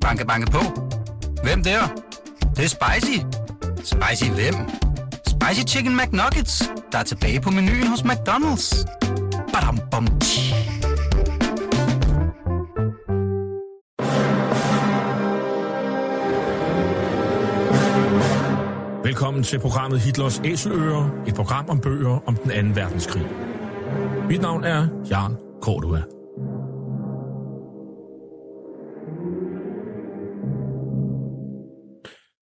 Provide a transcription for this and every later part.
Banke, banke på. Hvem der? Det, det er spicy. Spicy hvem? Spicy Chicken McNuggets, der er tilbage på menuen hos McDonald's. Badum, bom, tji. Velkommen til programmet Hitlers Æseløer, et program om bøger om den anden verdenskrig. Mit navn er Jan Cordua.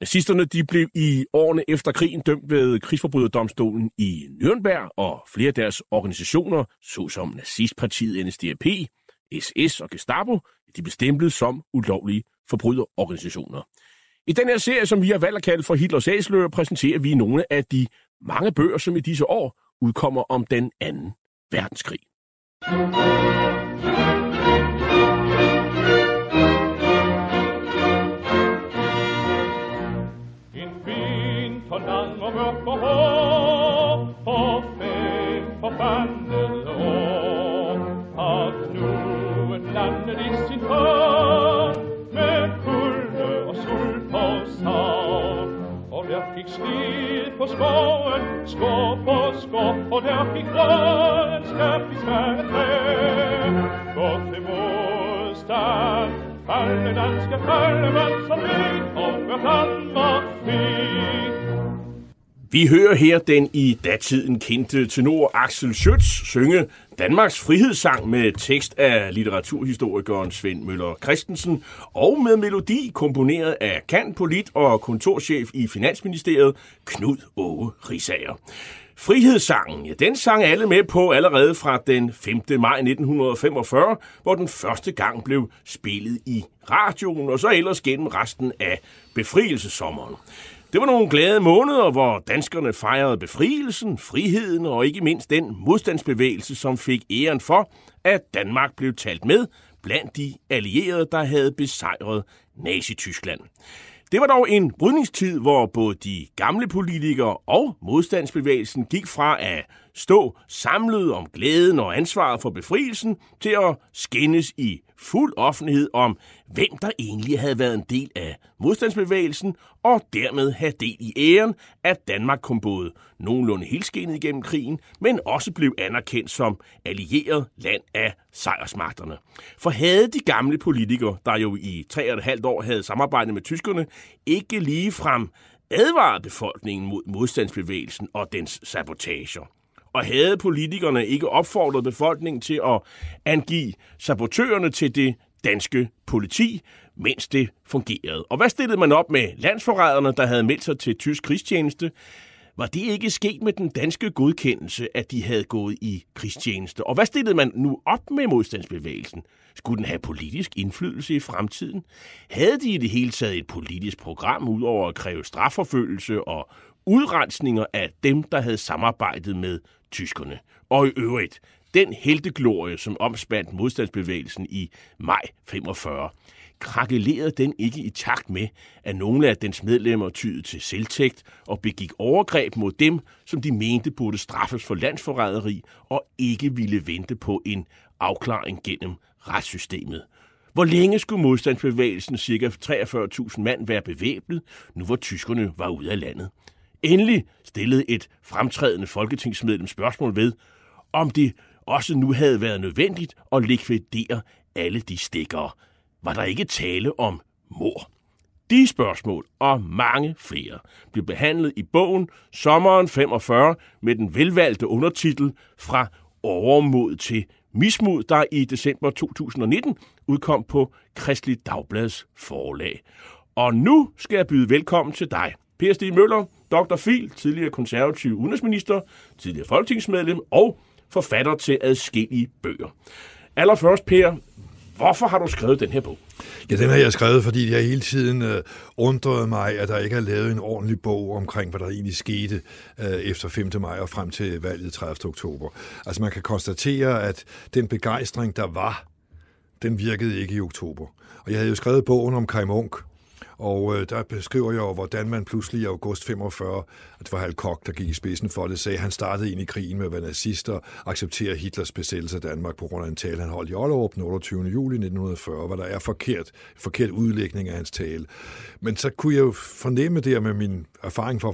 Nazisterne de blev i årene efter krigen dømt ved krigsforbryderdomstolen i Nürnberg, og flere af deres organisationer, såsom nazistpartiet NSDAP, SS og Gestapo, de blev stemplet som ulovlige forbryderorganisationer. I den her serie, som vi har valgt at kalde for Hitlers Æsler, præsenterer vi nogle af de mange bøger, som i disse år udkommer om den anden verdenskrig. Der gik slid på skoven, skår på skår, og der gik grøn skab i svære træ. Gå til modstand, falde danske fallemænd, som ved og gør Danmark fri. Vi hører her den i datiden kendte tenor Axel Schütz synge Danmarks frihedssang med tekst af litteraturhistorikeren Svend Møller Christensen og med melodi komponeret af kan polit og kontorchef i Finansministeriet Knud Åge Risager. Frihedssangen, ja, den sang alle med på allerede fra den 5. maj 1945, hvor den første gang blev spillet i radioen, og så ellers gennem resten af befrielsessommeren. Det var nogle glade måneder, hvor danskerne fejrede befrielsen, friheden og ikke mindst den modstandsbevægelse, som fik æren for, at Danmark blev talt med blandt de allierede, der havde besejret Nazi-Tyskland. Det var dog en brydningstid, hvor både de gamle politikere og modstandsbevægelsen gik fra at stå samlet om glæden og ansvaret for befrielsen til at skændes i fuld offentlighed om, hvem der egentlig havde været en del af modstandsbevægelsen, og dermed have del i æren, at Danmark kom både nogenlunde helskenet igennem krigen, men også blev anerkendt som allieret land af sejrsmagterne. For havde de gamle politikere, der jo i tre og et halvt år havde samarbejdet med tyskerne, ikke lige frem advaret befolkningen mod modstandsbevægelsen og dens sabotager. Og havde politikerne ikke opfordret befolkningen til at angive sabotørerne til det danske politi, mens det fungerede. Og hvad stillede man op med landsforræderne, der havde meldt sig til tysk krigstjeneste? Var det ikke sket med den danske godkendelse, at de havde gået i krigstjeneste? Og hvad stillede man nu op med modstandsbevægelsen? Skulle den have politisk indflydelse i fremtiden? Havde de i det hele taget et politisk program ud over at kræve strafforfølgelse og udrensninger af dem, der havde samarbejdet med tyskerne? Og i øvrigt, den helteglorie, som omspandt modstandsbevægelsen i maj 45, krakelerede den ikke i takt med, at nogle af dens medlemmer tyede til selvtægt og begik overgreb mod dem, som de mente burde straffes for landsforræderi og ikke ville vente på en afklaring gennem retssystemet. Hvor længe skulle modstandsbevægelsen ca. 43.000 mand være bevæbnet, nu hvor tyskerne var ude af landet? Endelig stillede et fremtrædende folketingsmedlem spørgsmål ved, om det også nu havde været nødvendigt at likvidere alle de stikkere. Var der ikke tale om mor? De spørgsmål og mange flere blev behandlet i bogen Sommeren 45 med den velvalgte undertitel Fra overmod til mismod, der i december 2019 udkom på Kristelig Dagblads forlag. Og nu skal jeg byde velkommen til dig, Per Stig Møller, Dr. Fil, tidligere konservativ udenrigsminister, tidligere folketingsmedlem og forfatter til adskillige bøger. Allerførst, Per, Hvorfor har du skrevet den her bog? Ja, den har jeg skrevet, fordi jeg hele tiden øh, undrede mig, at der ikke er lavet en ordentlig bog omkring, hvad der egentlig skete øh, efter 5. maj og frem til valget 30. oktober. Altså man kan konstatere, at den begejstring, der var, den virkede ikke i oktober. Og jeg havde jo skrevet bogen om Kai Munk, og øh, der beskriver jeg jo, hvordan man pludselig i august 45, at det var Hal Koch, der gik i spidsen for det, sagde, at han startede ind i krigen med at være nazist og acceptere Hitlers besættelse af Danmark på grund af en tale, han holdt i Ollerup den 28. juli 1940, hvad der er forkert, forkert udlægning af hans tale. Men så kunne jeg jo fornemme det med min erfaring fra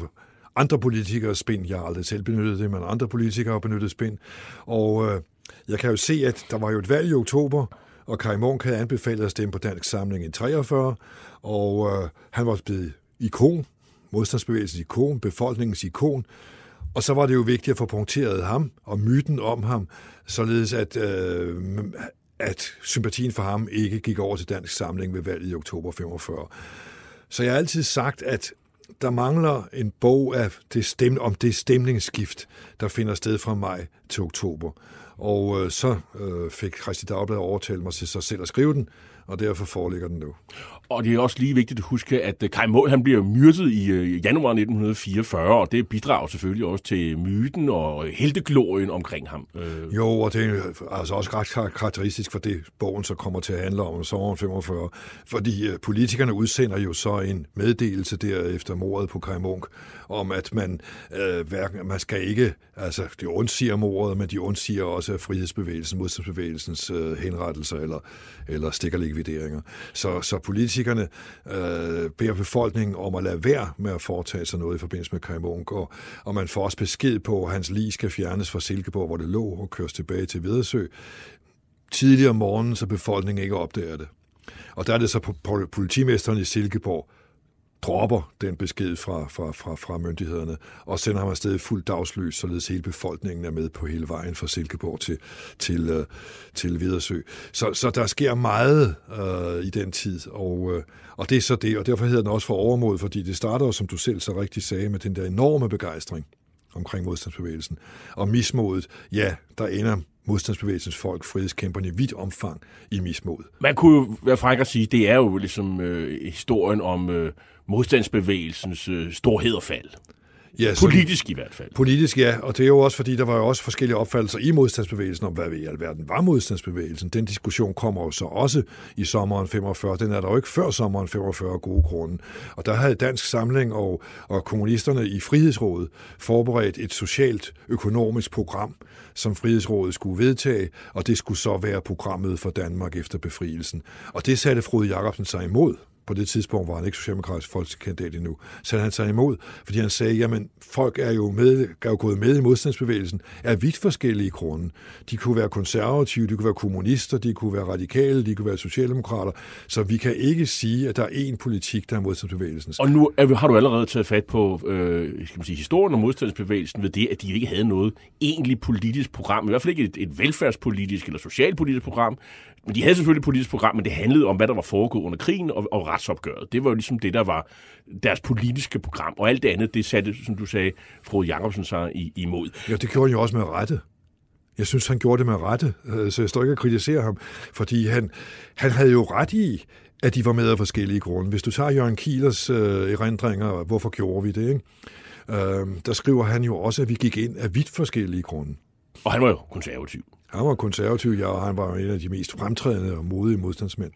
andre politikere spind. Jeg har aldrig selv benyttet det, men andre politikere har benyttet spind. Og øh, jeg kan jo se, at der var jo et valg i oktober, og Kai Munk havde anbefalet at stemme på Dansk Samling i 43, og øh, han var blevet ikon, modstandsbevægelsens ikon, befolkningens ikon, og så var det jo vigtigt at få punkteret ham og myten om ham, således at, øh, at sympatien for ham ikke gik over til Dansk Samling ved valget i oktober 45. Så jeg har altid sagt, at der mangler en bog af det stem, om det stemningsskift, der finder sted fra maj til oktober. Og øh, så øh, fik Christi Dagblad overtalt mig til sig selv at skrive den, og derfor foreligger den nu. Og det er også lige vigtigt at huske, at øh, Kai Mål, han bliver myrdet i øh, januar 1944, og det bidrager selvfølgelig også til myten og øh, helteglorien omkring ham. Jo, og det er altså også ret karakteristisk for det, bogen så kommer til at handle om sommeren 45, fordi politikerne udsender jo så en meddelelse der efter mordet på Kai Munk, om at man, øh, hverken, man skal ikke, altså de undsiger mordet, men de undsiger også frihedsbevægelsen, modstandsbevægelsens øh, henrettelser eller, eller stikkerlikvideringer. Så, så politikerne øh, beder befolkningen om at lade være med at foretage sig noget i forbindelse med Kai Munk, og, og man får også besked på, at hans lig skal fjernes fra Silkeborg, hvor det lå, og køres tilbage til Vedersø. Tidligere om morgenen, så befolkningen ikke opdager det. Og der er det så på politimesteren i Silkeborg, dropper den besked fra, fra, fra, fra myndighederne og sender ham afsted fuldt dagslys, således hele befolkningen er med på hele vejen fra Silkeborg til, til, uh, til Vidersø. Så, så der sker meget øh, i den tid, og, øh, og det er så det, og derfor hedder den også for overmod, fordi det starter, som du selv så rigtigt sagde, med den der enorme begejstring omkring modstandsbevægelsen. Og mismodet, ja, der ender modstandsbevægelsens folk, frihedskæmperne i vidt omfang i mismod. Man kunne jo være fræk at sige, det er jo ligesom øh, historien om øh, modstandsbevægelsens øh, storhed og fald. Ja, politisk i hvert fald. Politisk, ja. Og det er jo også, fordi der var jo også forskellige opfattelser i modstandsbevægelsen om, hvad i alverden var modstandsbevægelsen. Den diskussion kommer jo så også i sommeren 45. Den er der jo ikke før sommeren 45 gode grunde. Og der havde Dansk Samling og, og kommunisterne i Frihedsrådet forberedt et socialt økonomisk program, som Frihedsrådet skulle vedtage, og det skulle så være programmet for Danmark efter befrielsen. Og det satte Frode Jacobsen sig imod på det tidspunkt var han ikke socialdemokratisk folketingskandidat endnu, så han sig imod, fordi han sagde, jamen folk er jo, med, er jo gået med i modstandsbevægelsen, er vidt forskellige grunde. De kunne være konservative, de kunne være kommunister, de kunne være radikale, de kunne være socialdemokrater, så vi kan ikke sige, at der er én politik, der er modstandsbevægelsen. Og nu er, har du allerede taget fat på øh, skal man sige, historien om modstandsbevægelsen ved det, at de ikke havde noget egentlig politisk program, i hvert fald ikke et, et velfærdspolitisk eller socialpolitisk program, men de havde selvfølgelig et politisk program, men det handlede om, hvad der var foregået under krigen og, og retsopgøret. Det var jo ligesom det, der var deres politiske program. Og alt det andet, det satte, som du sagde, Frode Jacobsen sig imod. Ja, det gjorde han jo også med rette. Jeg synes, han gjorde det med rette, øh, så jeg står ikke at kritisere ham, fordi han, han havde jo ret i, at de var med af forskellige grunde. Hvis du tager Jørgen Kielers øh, erindringer, hvorfor gjorde vi det, ikke? Øh, der skriver han jo også, at vi gik ind af vidt forskellige grunde. Og han var jo konservativ. Han var konservativ, ja, og han var en af de mest fremtrædende og modige modstandsmænd.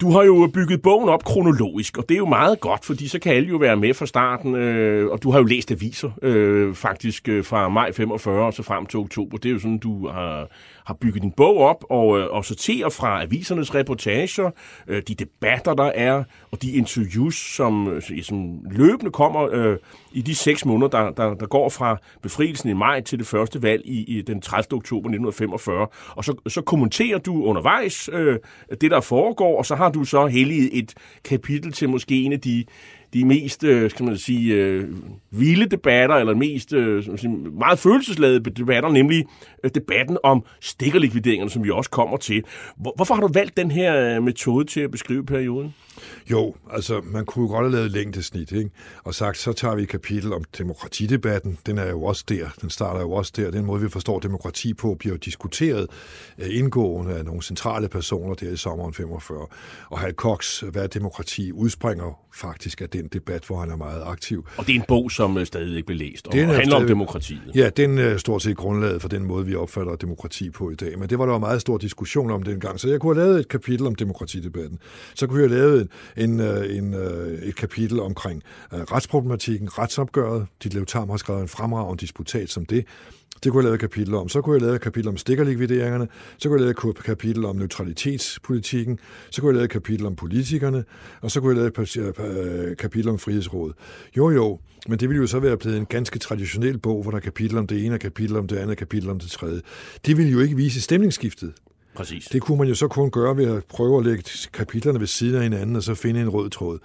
Du har jo bygget bogen op kronologisk, og det er jo meget godt, fordi så kan alle jo være med fra starten, øh, og du har jo læst aviser øh, faktisk øh, fra maj 45 og så frem til oktober. Det er jo sådan, du har, har bygget din bog op og, øh, og sorterer fra avisernes reportager, øh, de debatter, der er, og de interviews, som, øh, som løbende kommer øh, i de seks måneder, der, der, der går fra befrielsen i maj til det første valg i, i den 30. oktober 1945. Og så, så kommenterer du undervejs øh, det, der foregår, og så har du så helliget et kapitel til måske en af de de mest, øh, skal man sige, øh, vilde debatter, eller mest øh, sige, meget følelsesladede debatter, nemlig øh, debatten om stikkerlikvideringerne, som vi også kommer til. Hvor, hvorfor har du valgt den her øh, metode til at beskrive perioden? Jo, altså man kunne godt have lavet længdesnit, ikke? og sagt, så tager vi et kapitel om demokratidebatten. Den er jo også der, den starter jo også der. Den måde, vi forstår demokrati på, bliver jo diskuteret uh, indgående af nogle centrale personer der i sommeren 45. Og Hal Cox, hvad demokrati, udspringer faktisk af den debat, hvor han er meget aktiv. Og det er en bog, som uh, stadig ikke blev læst, og den handler stadig... om demokratiet. Ja, den er stort set grundlaget for den måde, vi opfatter demokrati på i dag. Men det var der jo meget stor diskussion om dengang, så jeg kunne have lavet et kapitel om demokratidebatten. Så kunne jeg have lavet en, øh, en, øh, et kapitel omkring øh, retsproblematikken, retsopgøret. Dit Tam har skrevet en fremragende disputat som det. Det kunne jeg lave et kapitel om. Så kunne jeg lave et kapitel om stikkerlikvideringerne. Så kunne jeg lave et kapitel om neutralitetspolitikken. Så kunne jeg lave et kapitel om politikerne. Og så kunne jeg lave et øh, kapitel om frihedsrådet. Jo, jo, men det ville jo så være blevet en ganske traditionel bog, hvor der er kapitel om det ene, kapitel om det andet, kapitel om det tredje. Det ville jo ikke vise stemningsskiftet. Præcis. Det kunne man jo så kun gøre ved at prøve at lægge kapitlerne ved siden af hinanden, og så finde en rød tråd.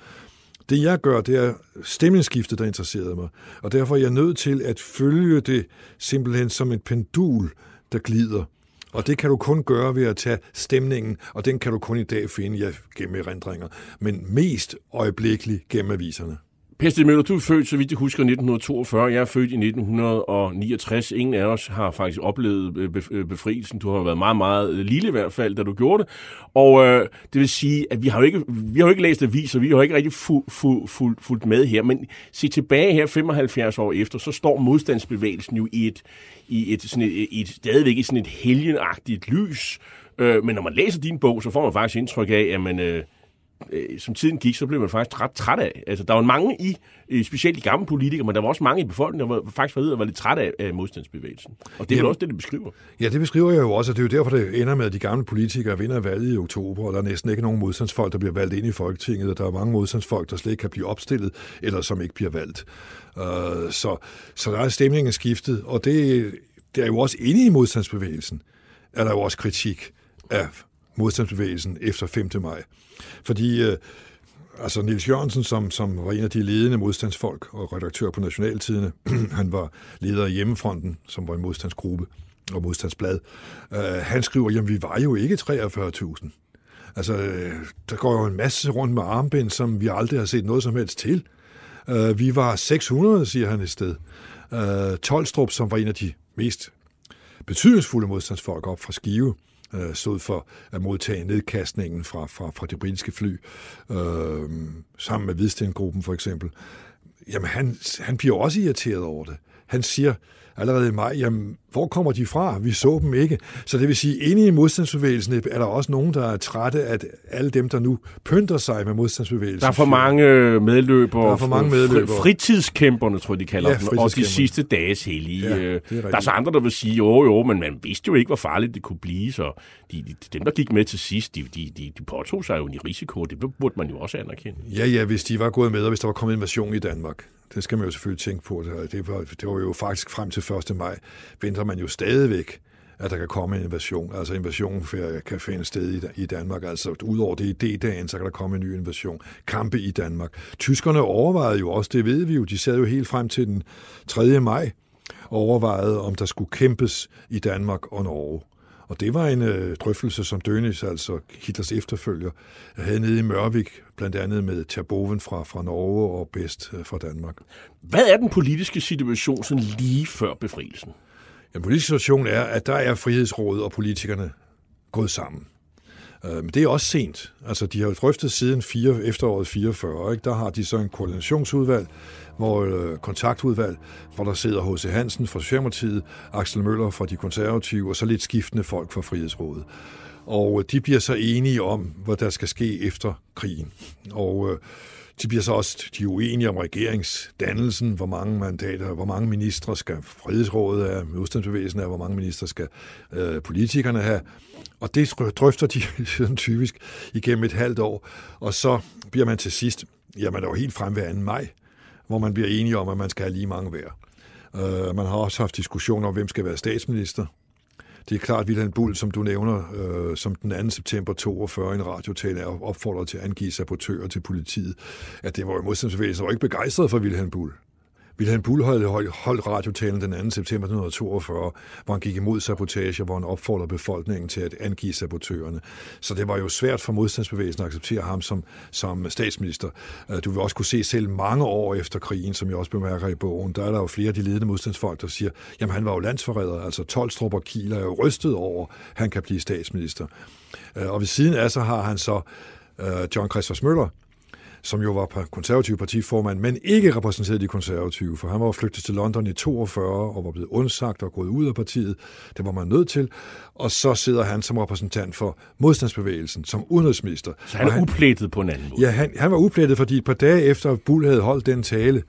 Det jeg gør, det er stemningsskiftet, der interesserede mig. Og derfor er jeg nødt til at følge det simpelthen som et pendul, der glider. Og det kan du kun gøre ved at tage stemningen, og den kan du kun i dag finde ja, gennem erindringer, men mest øjeblikkeligt gennem aviserne. Per Stig Møller, du er født, så vidt jeg husker, 1942. Jeg er født i 1969. Ingen af os har faktisk oplevet øh, øh, befrielsen. Du har været meget, meget øh, lille i hvert fald, da du gjorde det. Og øh, det vil sige, at vi har jo ikke, vi har jo ikke læst aviser, vi har jo ikke rigtig fu, fu, fu, fulgt med her. Men se tilbage her 75 år efter, så står modstandsbevægelsen jo i et, i et, sådan et, et stadigvæk i sådan et helgenagtigt lys. Øh, men når man læser din bog, så får man faktisk indtryk af, at man... Øh, øh, som tiden gik, så blev man faktisk ret træt af. Altså, der var mange i, øh, specielt de gamle politikere, men der var også mange i befolkningen, der var faktisk var, var lidt træt af, af modstandsbevægelsen. Og det er Jamen, også det, det beskriver. Ja, det beskriver jeg jo også, og det er jo derfor, det ender med, at de gamle politikere vinder valget i oktober, og der er næsten ikke nogen modstandsfolk, der bliver valgt ind i Folketinget, og der er mange modstandsfolk, der slet ikke kan blive opstillet, eller som ikke bliver valgt. Uh, så, så der er stemningen skiftet, og det, det er jo også inde i modstandsbevægelsen, er der jo også kritik af modstandsbevægelsen efter 5. maj. Fordi øh, altså Nils Jørgensen, som, som var en af de ledende modstandsfolk og redaktør på Nationaltidene, han var leder af Hjemmefronten, som var en modstandsgruppe og modstandsblad. Øh, han skriver, jamen vi var jo ikke 43.000. Altså, øh, der går jo en masse rundt med armbind, som vi aldrig har set noget som helst til. Øh, vi var 600, siger han et sted. Øh, Tolstrup, som var en af de mest betydningsfulde modstandsfolk op fra Skive, øh, stod for at modtage nedkastningen fra, fra, fra det britiske fly, øh, sammen med Hvidstengruppen for eksempel. Jamen, han, han bliver også irriteret over det. Han siger, allerede i maj, jamen, hvor kommer de fra? Vi så dem ikke. Så det vil sige, inde i modstandsbevægelsen er der også nogen, der er trætte af alle dem, der nu pynter sig med modstandsbevægelsen. Der er for mange medløbere. Der er for mange medløbere. Fritidskæmperne, tror jeg, de kalder ja, dem. Og de sidste dages hellige. Ja, øh, der er så andre, der vil sige, jo jo, men man vidste jo ikke, hvor farligt det kunne blive. Så de, de, dem, der gik med til sidst, de, de, de, de påtog sig jo en risiko. Det burde man jo også anerkende. Ja, ja, hvis de var gået med, og hvis der var kommet invasion i Danmark. Det skal man jo selvfølgelig tænke på. Det var, det var jo faktisk frem til 1. maj, venter man jo stadigvæk, at der kan komme en invasion. Altså invasion kan finde sted i, Danmark. Altså udover det i D-dagen, så kan der komme en ny invasion. Kampe i Danmark. Tyskerne overvejede jo også, det ved vi jo, de sad jo helt frem til den 3. maj, og overvejede, om der skulle kæmpes i Danmark og Norge. Og det var en øh, drøftelse, som Dönitz, altså Hitlers efterfølger, havde nede i Mørvik, blandt andet med Terboven fra, fra Norge og Best øh, fra Danmark. Hvad er den politiske situation sådan lige før befrielsen? Den politiske situation er, at der er Frihedsrådet og politikerne gået sammen. Øh, men det er også sent. Altså, de har jo drøftet siden 4, efteråret 44. Ikke? Der har de så en koordinationsudvalg, hvor øh, kontaktudvalg, hvor der sidder H.C. Hansen fra Socialdemokratiet, Axel Møller fra De Konservative, og så lidt skiftende folk fra Frihedsrådet. Og øh, de bliver så enige om, hvad der skal ske efter krigen. Og øh, de bliver så også de er uenige om regeringsdannelsen, hvor mange mandater, hvor mange ministre skal Frihedsrådet have, modstandsbevægelsen af, hvor mange ministre skal øh, politikerne have. Og det drøfter de sådan typisk igennem et halvt år. Og så bliver man til sidst, jamen er jo helt frem ved 2. maj, hvor man bliver enige om, at man skal have lige mange hver. Uh, man har også haft diskussioner om, hvem skal være statsminister. Det er klart, at Wilhelm Bull, som du nævner, øh, som den 2. september 42 i en radiotale er opfordret til at angive sabotører til politiet, at det var jo modstandsbevægelsen, var ikke begejstret for Wilhelm Bull. Wilhelm Bull holdt, holdt radiotalen den 2. september 1942, hvor han gik imod sabotage, hvor han opfordrede befolkningen til at angive sabotørerne. Så det var jo svært for modstandsbevægelsen at acceptere ham som, som statsminister. Øh, du vil også kunne se selv mange år efter krigen, som jeg også bemærker i bogen, der er der jo flere af de ledende modstandsfolk, der siger, jamen han var jo landsforræder, altså Tolstrup og Kiel er jo rystet over, at han kan blive statsminister. Øh, og ved siden af så har han så øh, John Christoph Møller, som jo var konservativ partiformand, men ikke repræsenterede de konservative, for han var flygtet til London i 42 og var blevet undsagt og gået ud af partiet. Det var man nødt til. Og så sidder han som repræsentant for modstandsbevægelsen, som udenrigsminister. Så han er han, uplættet på en anden måde? Ja, han, han var uplættet, fordi et par dage efter Bull havde holdt den tale,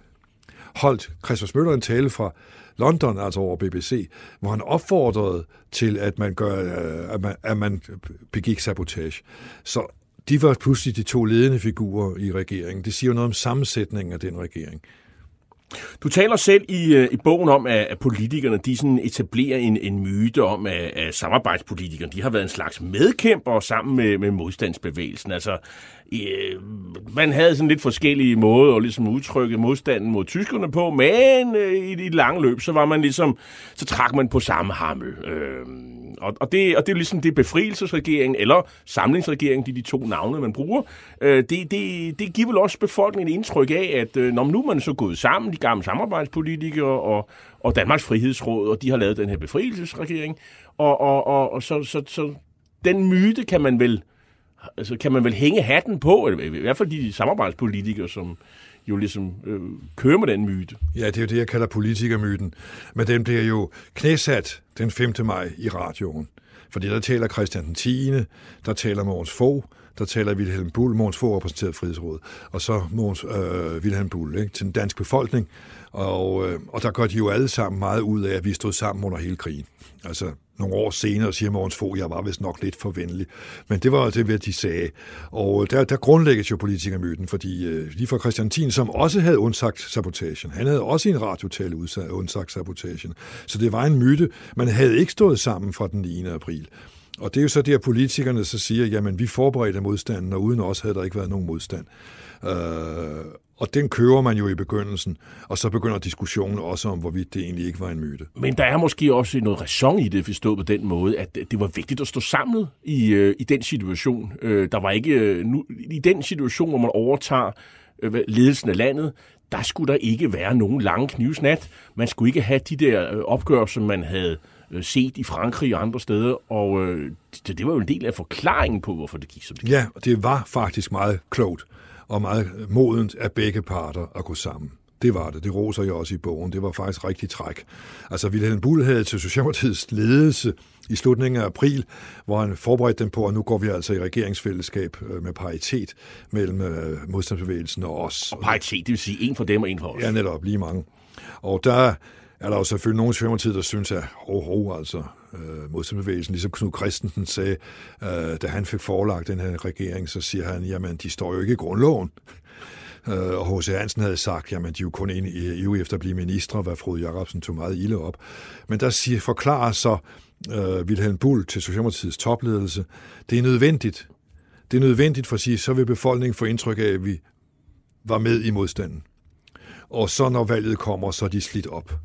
holdt Christopher Møller en tale fra London, altså over BBC, hvor han opfordrede til, at man, gør, øh, at man, at man begik sabotage. Så de var pludselig de to ledende figurer i regeringen. Det siger jo noget om sammensætningen af den regering. Du taler selv i, øh, i bogen om, at, at politikerne de sådan etablerer en, en myte om, at, at samarbejdspolitikerne de har været en slags medkæmper sammen med, med modstandsbevægelsen. Altså, øh, man havde sådan lidt forskellige måder at ligesom udtrykke modstanden mod tyskerne på, men øh, i det lange løb, så var man ligesom, så trak man på samme hammel. Øh, og, og, det, og det er ligesom det befrielsesregering eller samlingsregering, de de to navne, man bruger. Øh, det, det, det giver vel også befolkningen et indtryk af, at øh, når nu man så gået sammen, de gamle samarbejdspolitikere og, og Danmarks Frihedsråd, og de har lavet den her befrielsesregering, og, og, og, og så, så, så den myte kan man vel altså, kan man vel hænge hatten på, i hvert fald de samarbejdspolitikere, som jo ligesom øh, kører med den myte. Ja, det er jo det, jeg kalder politikermyten. Men den bliver jo knæsat den 5. maj i radioen. Fordi der taler Christian den 10., der taler Mogens Fogh, der taler Wilhelm Bull, Mogens Fogh repræsenteret Frihedsrådet, og så Mogens, øh, Wilhelm Bull ikke, til den danske befolkning. Og, øh, og der gør de jo alle sammen meget ud af, at vi stod sammen under hele krigen. Altså, nogle år senere siger Mogens Fogh, jeg var vist nok lidt for venlig. Men det var det, hvad de sagde. Og øh, der, der grundlægges jo politikermyten, fordi øh, lige fra Christian Thien, som også havde undsagt sabotagen, han havde også i en radiotale undsagt sabotagen. Så det var en myte. Man havde ikke stået sammen fra den 9. april. Og det er jo så det, at politikerne så siger, jamen vi forberedte modstanden, og uden os havde der ikke været nogen modstand. Øh, og den kører man jo i begyndelsen, og så begynder diskussionen også om, hvorvidt det egentlig ikke var en myte. Men der er måske også noget ræson i det, forstået på den måde, at det var vigtigt at stå samlet i, øh, i den situation. Øh, der var ikke, øh, nu, I den situation, hvor man overtager ledelsen af landet, der skulle der ikke være nogen lange knivsnat. Man skulle ikke have de der opgør, som man havde set i Frankrig og andre steder, og det, det var jo en del af forklaringen på, hvorfor det gik som det gik. Ja, det var faktisk meget klogt og meget modent af begge parter at gå sammen. Det var det. Det roser jeg også i bogen. Det var faktisk rigtig træk. Altså, Wilhelm Bull havde til Socialdemokratiets ledelse i slutningen af april, hvor han forberedte dem på, at nu går vi altså i regeringsfællesskab øh, med paritet mellem øh, modstandsbevægelsen og os. Og paritet, det vil sige en for dem og en for os. Ja, netop, lige mange. Og der er der jo selvfølgelig nogen i Socialdemokratiet, der synes, at ho, ho, altså, øh, modstandsbevægelsen, ligesom Knud Christensen sagde, øh, da han fik forelagt den her regering, så siger han, jamen, de står jo ikke i grundloven. Øh, og H.C. Hansen havde sagt, jamen, de er jo kun inde i EU efter at blive ministre, hvad Frode Jacobsen tog meget ilde op. Men der siger, forklarer så øh, Wilhelm Bull til Socialdemokratiets topledelse, det er nødvendigt. Det er nødvendigt for at sige, så vil befolkningen få indtryk af, at vi var med i modstanden. Og så når valget kommer, så er de slidt op.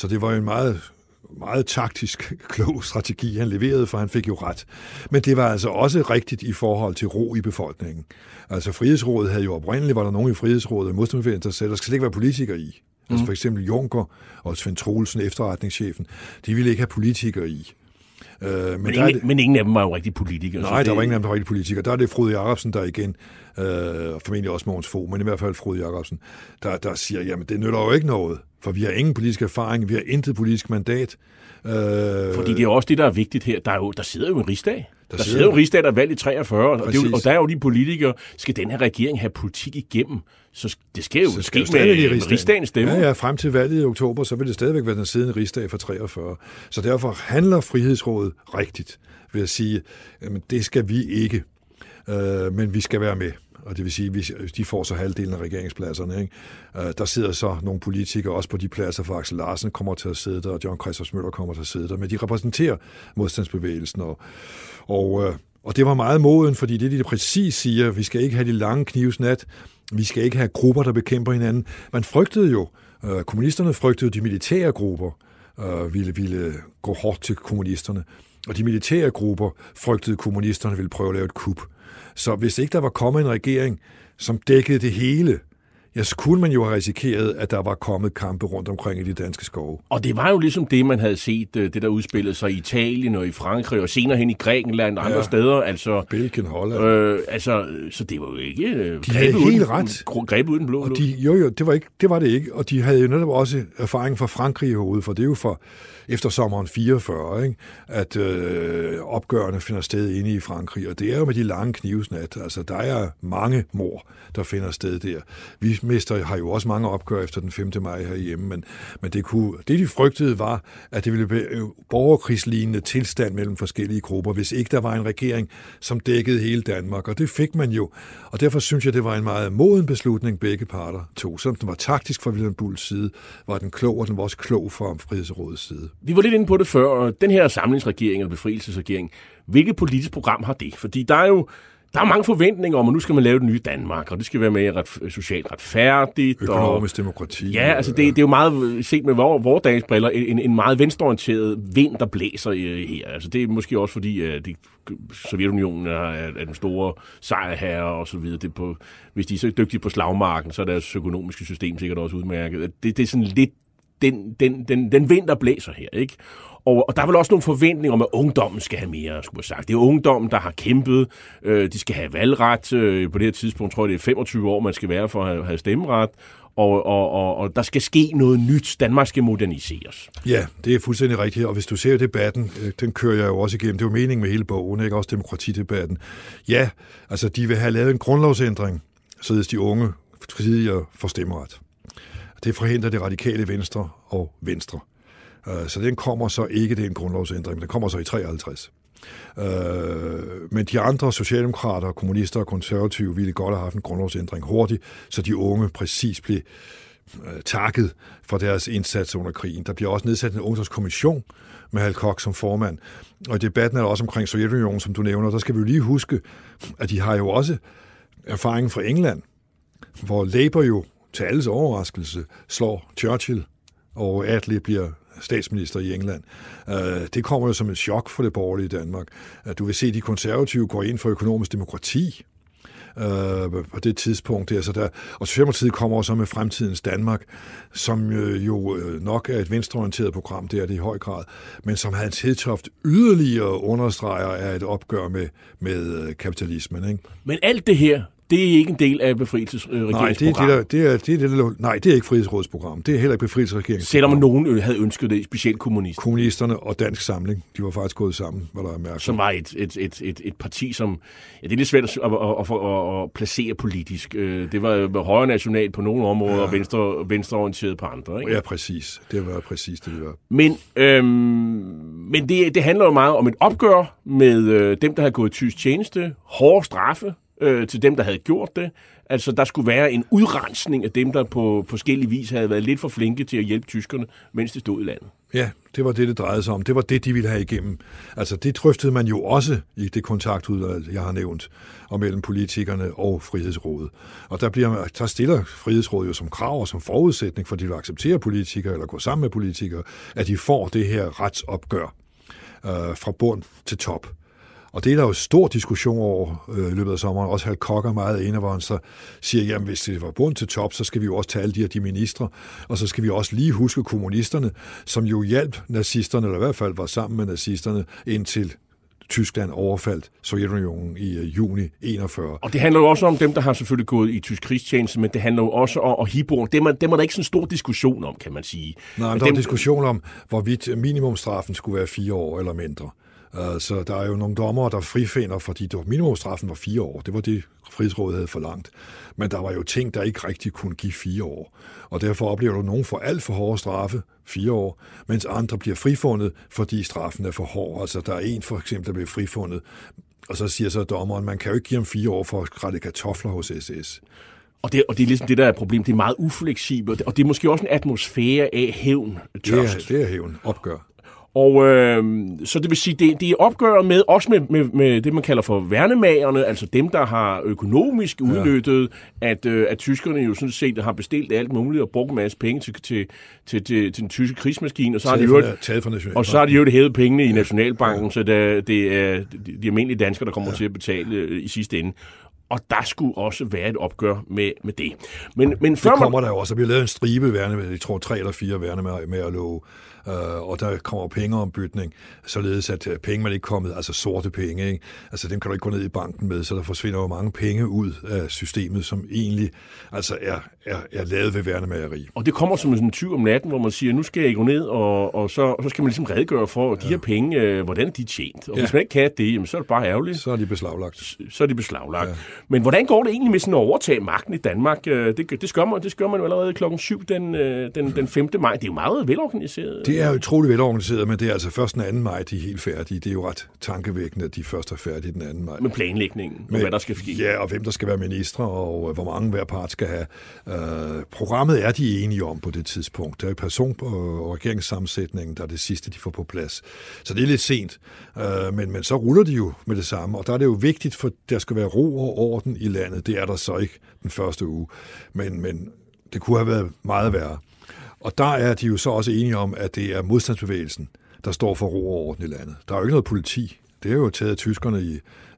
Så det var en meget meget taktisk, klog strategi, han leverede, for han fik jo ret. Men det var altså også rigtigt i forhold til ro i befolkningen. Altså Frihedsrådet havde jo oprindeligt, var der nogen i Frihedsrådet, modstandsbevægelsen, der sagde, der skal ikke være politikere i. Mm. Altså mhm. for eksempel Juncker og Svend Troelsen, efterretningschefen, de ville ikke have politikere i. Øh, men, men, ingen, det, men ingen af dem var jo rigtig politikere. Nej, det, der var ingen af dem, der var rigtig politikere. Der er det Frode Jacobsen, der igen, øh, formentlig også Mogens Fogh, men i hvert fald Frode Jacobsen, der, der siger, jamen det nytter jo ikke noget, for vi har ingen politisk erfaring, vi har intet politisk mandat. Øh, Fordi det er også det, der er vigtigt her. Der, er jo, der sidder jo en rigsdag. Der, der sidder jo en rigsdag, der er valgt i 43, og, det, og der er jo de politikere, skal den her regering have politik igennem? Så det skal jo så skal ske med, med rigsdagens stemme. Ja, ja, frem til valget i oktober, så vil det stadigvæk være den siddende rigsdag for 43. Så derfor handler Frihedsrådet rigtigt ved at sige, at det skal vi ikke, øh, men vi skal være med og det vil sige, hvis de får så halvdelen af regeringspladserne. Ikke? Øh, der sidder så nogle politikere også på de pladser, for Axel Larsen kommer til at sidde der, og John Christoph Møller kommer til at sidde der, men de repræsenterer modstandsbevægelsen, og, og, øh, og det var meget moden, fordi det, de præcis siger, vi skal ikke have de lange knivsnat, vi skal ikke have grupper, der bekæmper hinanden. Man frygtede jo, øh, kommunisterne frygtede de militære grupper, øh, ville, ville gå hårdt til kommunisterne. Og de militære grupper frygtede, at kommunisterne ville prøve at lave et kup. Så hvis ikke der var kommet en regering, som dækkede det hele, ja, så kunne man jo have risikeret, at der var kommet kampe rundt omkring i de danske skove. Og det var jo ligesom det, man havde set, øh, det der udspillede sig i Italien og i Frankrig, og senere hen i Grækenland og andre ja. steder. Altså, Belgien, Holland. Øh, altså, så det var jo ikke øh, de havde helt ret. grebet uden blå og de, Jo, jo, det var, ikke, det var det ikke. Og de havde jo netop også erfaring fra Frankrig i hovedet, for det er jo for efter sommeren 44, ikke? at øh, opgørende finder sted inde i Frankrig, og det er jo med de lange knivsnat. Altså, der er mange mor, der finder sted der. Vi mester har jo også mange opgør efter den 5. maj herhjemme, men, men det, kunne, det de frygtede var, at det ville blive borgerkrigslignende tilstand mellem forskellige grupper, hvis ikke der var en regering, som dækkede hele Danmark, og det fik man jo. Og derfor synes jeg, det var en meget moden beslutning, begge parter tog. Som den var taktisk fra Wilhelm Bulls side, var den klog, og den var også klog fra Frihedsrådets side. Vi var lidt inde på det før. Den her samlingsregering eller befrielsesregering, hvilket politisk program har det? Fordi der er jo der er mange forventninger om, at nu skal man lave det nye Danmark, og det skal være mere ret, socialt retfærdigt. Økonomisk og, demokrati. Ja, altså det, det er jo meget, set med vores dagens briller, en, en meget venstreorienteret vind, der blæser her. Altså det er måske også fordi, at det, Sovjetunionen er, er den store sejrherre og så videre. Det på, hvis de er så dygtige på slagmarken, så er deres økonomiske system sikkert også udmærket. Det, det er sådan lidt den, den, den, den vind, der blæser her. Ikke? Og, og der er vel også nogle forventninger om, at ungdommen skal have mere, skulle jeg sagt. Det er ungdommen, der har kæmpet. Øh, de skal have valgret. Øh, på det her tidspunkt tror jeg, det er 25 år, man skal være for at have, have stemmeret. Og, og, og, og der skal ske noget nyt. Danmark skal moderniseres. Ja, det er fuldstændig rigtigt. Og hvis du ser debatten, øh, den kører jeg jo også igennem. Det er jo meningen med hele bogen, ikke? Også demokratidebatten. Ja, altså de vil have lavet en grundlovsændring, således de unge tidligere får stemmeret. Det forhindrer det radikale venstre og venstre. Øh, så den kommer så ikke, det er en grundlovsændring, men den kommer så i 53. Øh, men de andre socialdemokrater, kommunister og konservative ville godt have haft en grundlovsændring hurtigt, så de unge præcis blev øh, takket for deres indsats under krigen. Der bliver også nedsat en ungdomskommission med Hal Koch som formand. Og i debatten er der også omkring Sovjetunionen, som du nævner, der skal vi jo lige huske, at de har jo også erfaring fra England, hvor Labour jo til alles overraskelse slår Churchill, og Attlee bliver statsminister i England. Øh, det kommer jo som et chok for det borgerlige Danmark. Øh, du vil se, at de konservative går ind for økonomisk demokrati, øh, på det tidspunkt. Der, så der, og Socialdemokratiet kommer også med Fremtidens Danmark, som øh, jo øh, nok er et venstreorienteret program, det er det i høj grad, men som Hans Hedtoft yderligere understreger er et opgør med, med kapitalismen. Ikke? Men alt det her, det er ikke en del af befrielsesregeringsprogrammet. Nej, det er, det, der, det, er, det, er det, der, nej, det er ikke frihedsrådsprogram. Det er heller ikke befrielsesregeringsprogram. Selvom nogen havde ønsket det, specielt kommunister. Kommunisterne og Dansk Samling, de var faktisk gået sammen, hvad der er mærkeligt. Som var et, et, et, et, et parti, som... Ja, det er lidt svært at, at, at, at, at placere politisk. Øh, det var højre national på nogle områder, ja. og venstre, venstreorienteret på andre. Ikke? Ja, præcis. Det var præcis det, det var. Men, øhm, men det, det handler jo meget om et opgør med øh, dem, der har gået tysk tjeneste, hårde straffe, øh, til dem, der havde gjort det. Altså, der skulle være en udrensning af dem, der på forskellige vis havde været lidt for flinke til at hjælpe tyskerne, mens de stod i landet. Ja, det var det, det drejede sig om. Det var det, de ville have igennem. Altså, det drøftede man jo også i det kontaktudvalg, jeg har nævnt, og mellem politikerne og Frihedsrådet. Og der, bliver, der stiller Frihedsrådet jo som krav og som forudsætning, for de vil acceptere politikere eller gå sammen med politikere, at de får det her retsopgør øh, fra bund til top. Og det er der jo stor diskussion over øh, løbet af sommeren. Også Hal Kokker meget ene, hvor han så siger, jamen hvis det var bund til top, så skal vi jo også tage alle de her de ministre, og så skal vi også lige huske kommunisterne, som jo hjalp nazisterne, eller i hvert fald var sammen med nazisterne, indtil Tyskland overfaldt Sovjetunionen i uh, juni 41. Og det handler jo også om dem, der har selvfølgelig gået i tysk krigstjeneste, men det handler jo også om, at Hiborg, dem er, dem er der ikke sådan en stor diskussion om, kan man sige. Nej, men, men der dem... er en diskussion om, hvorvidt minimumstraffen skulle være fire år eller mindre. Øh, så der er jo nogle dommer, der frifinder, fordi minimumstraffen var fire år. Det var det, frihedsrådet havde forlangt. Men der var jo ting, der ikke rigtig kunne give fire år. Og derfor oplever du, nogen for alt for hårde straffe, fire år, mens andre bliver frifundet, fordi straffen er for hård. Altså der er en for eksempel, der bliver frifundet Og så siger så dommeren, man kan jo ikke give ham fire år for at skrætte kartofler hos SS. Og det, og det er ligesom det, der er problemet. Det er meget ufleksibelt, og det er måske også en atmosfære af hævn, Det er, tørst. det er hævn, opgør. Og øh, så det vil sige, det, det er opgør med, også med, med, med det, man kalder for værnemagerne, altså dem, der har økonomisk udnyttet, ja. at, øh, at tyskerne jo sådan set har bestilt alt muligt og brugt en masse penge til, til, til, til, til den tyske krigsmaskine, og så har de jo og så har de jo det hævet pengene i Nationalbanken, ja. så det, det er de, de almindelige danskere, der kommer ja. til at betale øh, i sidste ende. Og der skulle også være et opgør med, med det. Men, men før Det man, kommer der jo også. Der bliver lavet en stribe værne med, jeg tror tre eller fire værne med, med at love. Uh, og der kommer pengeombytning, således at øh, penge, man ikke kommet, altså sorte penge, ikke? altså dem kan du ikke gå ned i banken med, så der forsvinder jo mange penge ud af systemet, som egentlig altså er, er, er lavet ved værnemageri. Og det kommer som en tyv om natten, hvor man siger, nu skal jeg gå ned, og, og, så, og så skal man ligesom redegøre for de her penge, øh, hvordan er de tjent. Og ja. Ja. hvis man ikke kan det, jamen, så er det bare ærgerligt. Så er de beslaglagt. Så er de beslaglagt. Ja. Men hvordan går det egentlig med sådan at overtage magten i Danmark? Øh, Det, det, skør, man, det skør man jo allerede klokken 7 den, øh, den, den 5. maj. Det er jo meget velorganiseret. Det er utrolig velorganiseret, men det er altså først den 2. maj, de er helt færdige. Det er jo ret tankevækkende, at de først er færdige den 2. maj. Med planlægningen, og hvad der skal ske. Ja, og hvem der skal være ministre, og øh, hvor mange hver part skal have. Øh, programmet er de enige om på det tidspunkt. Det er person- og regeringssammensætningen, der er det sidste, de får på plads. Så det er lidt sent, øh, men, men så ruller de jo med det samme, og der er det jo vigtigt, for der skal være ro og orden i landet. Det er der så ikke den første uge, men, men det kunne have været meget værre. Og der er de jo så også enige om, at det er modstandsbevægelsen, der står for ro og orden i landet. Der er jo ikke noget politi. Det er jo taget af tyskerne i,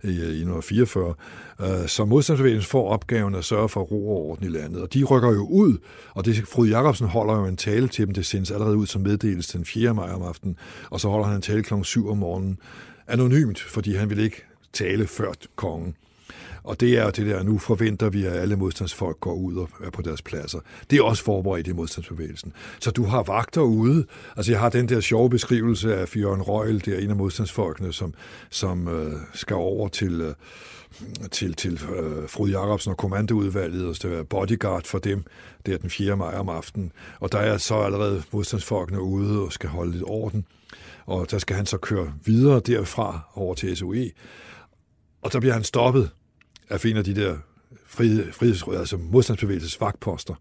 i, i 1944. Uh, øh, så modstandsbevægelsen får opgaven at sørge for ro og orden i landet. Og de rykker jo ud, og det Frode Jacobsen holder jo en tale til dem. Det sendes allerede ud som meddelelse den 4. maj om aftenen, og så holder han en tale kl. 7 om morgenen. Anonymt, fordi han vil ikke tale før kongen. Og det er det der, nu forventer vi, at alle modstandsfolk går ud og er på deres pladser. Det er også forberedt i modstandsbevægelsen. Så du har vagter ude. Altså jeg har den der sjove beskrivelse af Fjørn Røgel, det er en af modstandsfolkene, som, som øh, skal over til... Øh, til, til øh, Frode Jacobsen og kommandoudvalget, og skal være bodyguard for dem, det er den 4. maj om aftenen. Og der er så allerede modstandsfolkene ude og skal holde lidt orden. Og der skal han så køre videre derfra over til SOE. Og der bliver han stoppet af en af de der frihed, friheds, altså modstandsbevægelses vagtposter.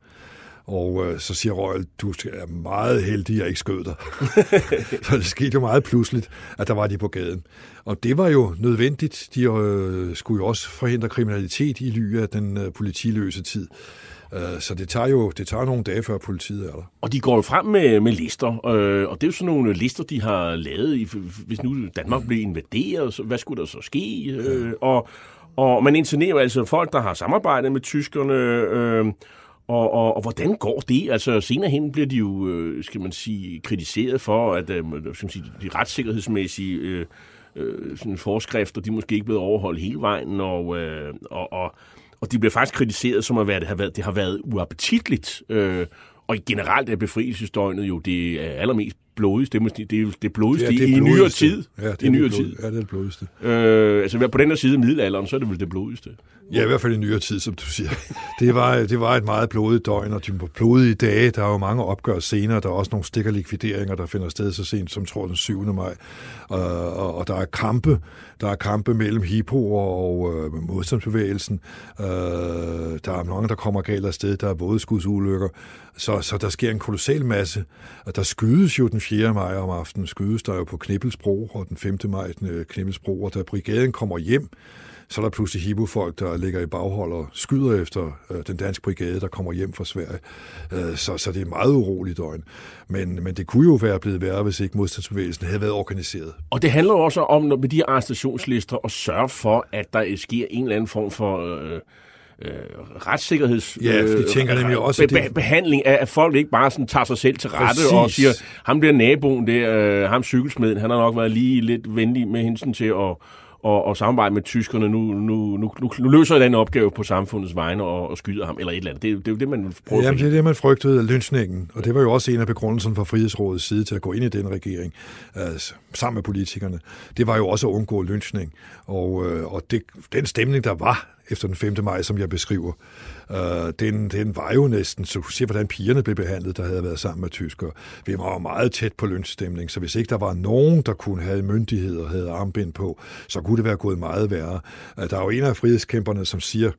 Og øh, så siger Røgel, du er meget heldig, at jeg ikke skød dig. så det skete jo meget pludseligt, at der var de på gaden. Og det var jo nødvendigt. De øh, skulle jo også forhindre kriminalitet i ly af den øh, politiløse tid. Øh, så det tager jo det tager nogle dage, før politiet er der. Og de går jo frem med, med lister, øh, og det er jo sådan nogle lister, de har lavet, i, hvis nu Danmark blev invaderet, så hvad skulle der så ske? Øh, og, og man internerer jo altså folk, der har samarbejdet med tyskerne, øh, og, og, og hvordan går det? Altså senere hen bliver de jo, øh, skal man sige, kritiseret for, at øh, skal man sige, de retssikkerhedsmæssige øh, øh, sådan forskrifter, de måske ikke blevet overholdt hele vejen, og, øh, og, og, og de bliver faktisk kritiseret som at være, det har været, det har været uappetitligt. Øh, og generelt er befrielsesdøgnet jo det allermest blodigste. Det måske- det er det blodigste det i nyere tid. Ja, det I er nyere det blod, tid. Ja, det er det blodigste. Øh, altså på den her side af middelalderen, så er det vel det blodigste. Ja, i hvert fald i nyere tid, som du siger. Det var, det var et meget blodigt døgn, og de blodige dage, der er jo mange opgør senere. Der er også nogle stikkerlikvideringer, der finder sted så sent som, tror den 7. maj. Og, og, og der er kampe. Der er kampe mellem Hippo og øh, modstandsbevægelsen. Øh, der er mange, der kommer galt afsted. Der er vådeskudsulykker. Så, så der sker en kolossal masse. Og der skydes jo den 4. maj om aftenen. Skydes der jo på Knibbelsbro, og den 5. maj den øh, Knibbelsbro. Og da brigaden kommer hjem, så er der pludselig Hibo-folk, der ligger i baghold og skyder efter øh, den danske brigade, der kommer hjem fra Sverige. Øh, så, så det er meget uroligt døgn. Men, men det kunne jo være blevet værre, hvis ikke modstandsbevægelsen havde været organiseret. Og det handler også om, når med de arrestationslister, at sørge for, at der sker en eller anden form for... Øh, øh, retssikkerheds Ja, de tænker nemlig også, be- be- behandling af, at folk ikke bare sådan tager sig selv til rette Præcis. og siger, ham bliver naboen der, øh, ham cykelsmeden, han har nok været lige lidt venlig med hensyn til at og, og samarbejde med tyskerne. Nu, nu, nu, nu, nu løser jeg den opgave på samfundets vegne og, og skyder ham, eller et eller andet. Det, er det er jo det, man prøver Jamen, det er det, man frygtede af lynchningen, og det var jo også en af begrundelserne fra Frihedsrådets side til at gå ind i den regering, altså, sammen med politikerne. Det var jo også at undgå lynchning, og, øh, og det, den stemning, der var efter den 5. maj, som jeg beskriver, øh, den, den var jo næsten, så du hvordan pigerne blev behandlet, der havde været sammen med tyskere. Vi var jo meget tæt på lønstemning, så hvis ikke der var nogen, der kunne have myndighed og havde armbind på, så kunne det være gået meget værre. Øh, der er jo en af frihedskæmperne, som siger,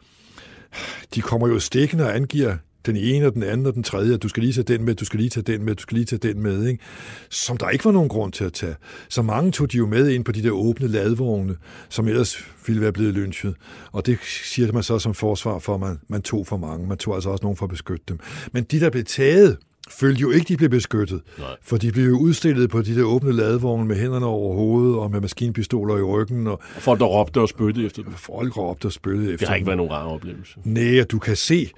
de kommer jo stikkende og angiver den ene og den anden og den tredje, at du skal lige tage den med, du skal lige tage den med, du skal lige tage den med, ikke? som der ikke var nogen grund til at tage. Så mange tog de jo med ind på de der åbne ladvogne, som ellers ville være blevet lynchet. Og det siger man så som forsvar for, at man, man tog for mange. Man tog altså også nogen for at beskytte dem. Men de, der blev taget, følte jo ikke, de blev beskyttet. Nej. For de blev jo udstillet på de der åbne ladevogne med hænderne over hovedet og med maskinpistoler i ryggen. Og, og folk, der råbte og spyttede efter dem. Folk råbte og spyttede efter Det har ikke været nogen rar oplevelse. Nej, du kan se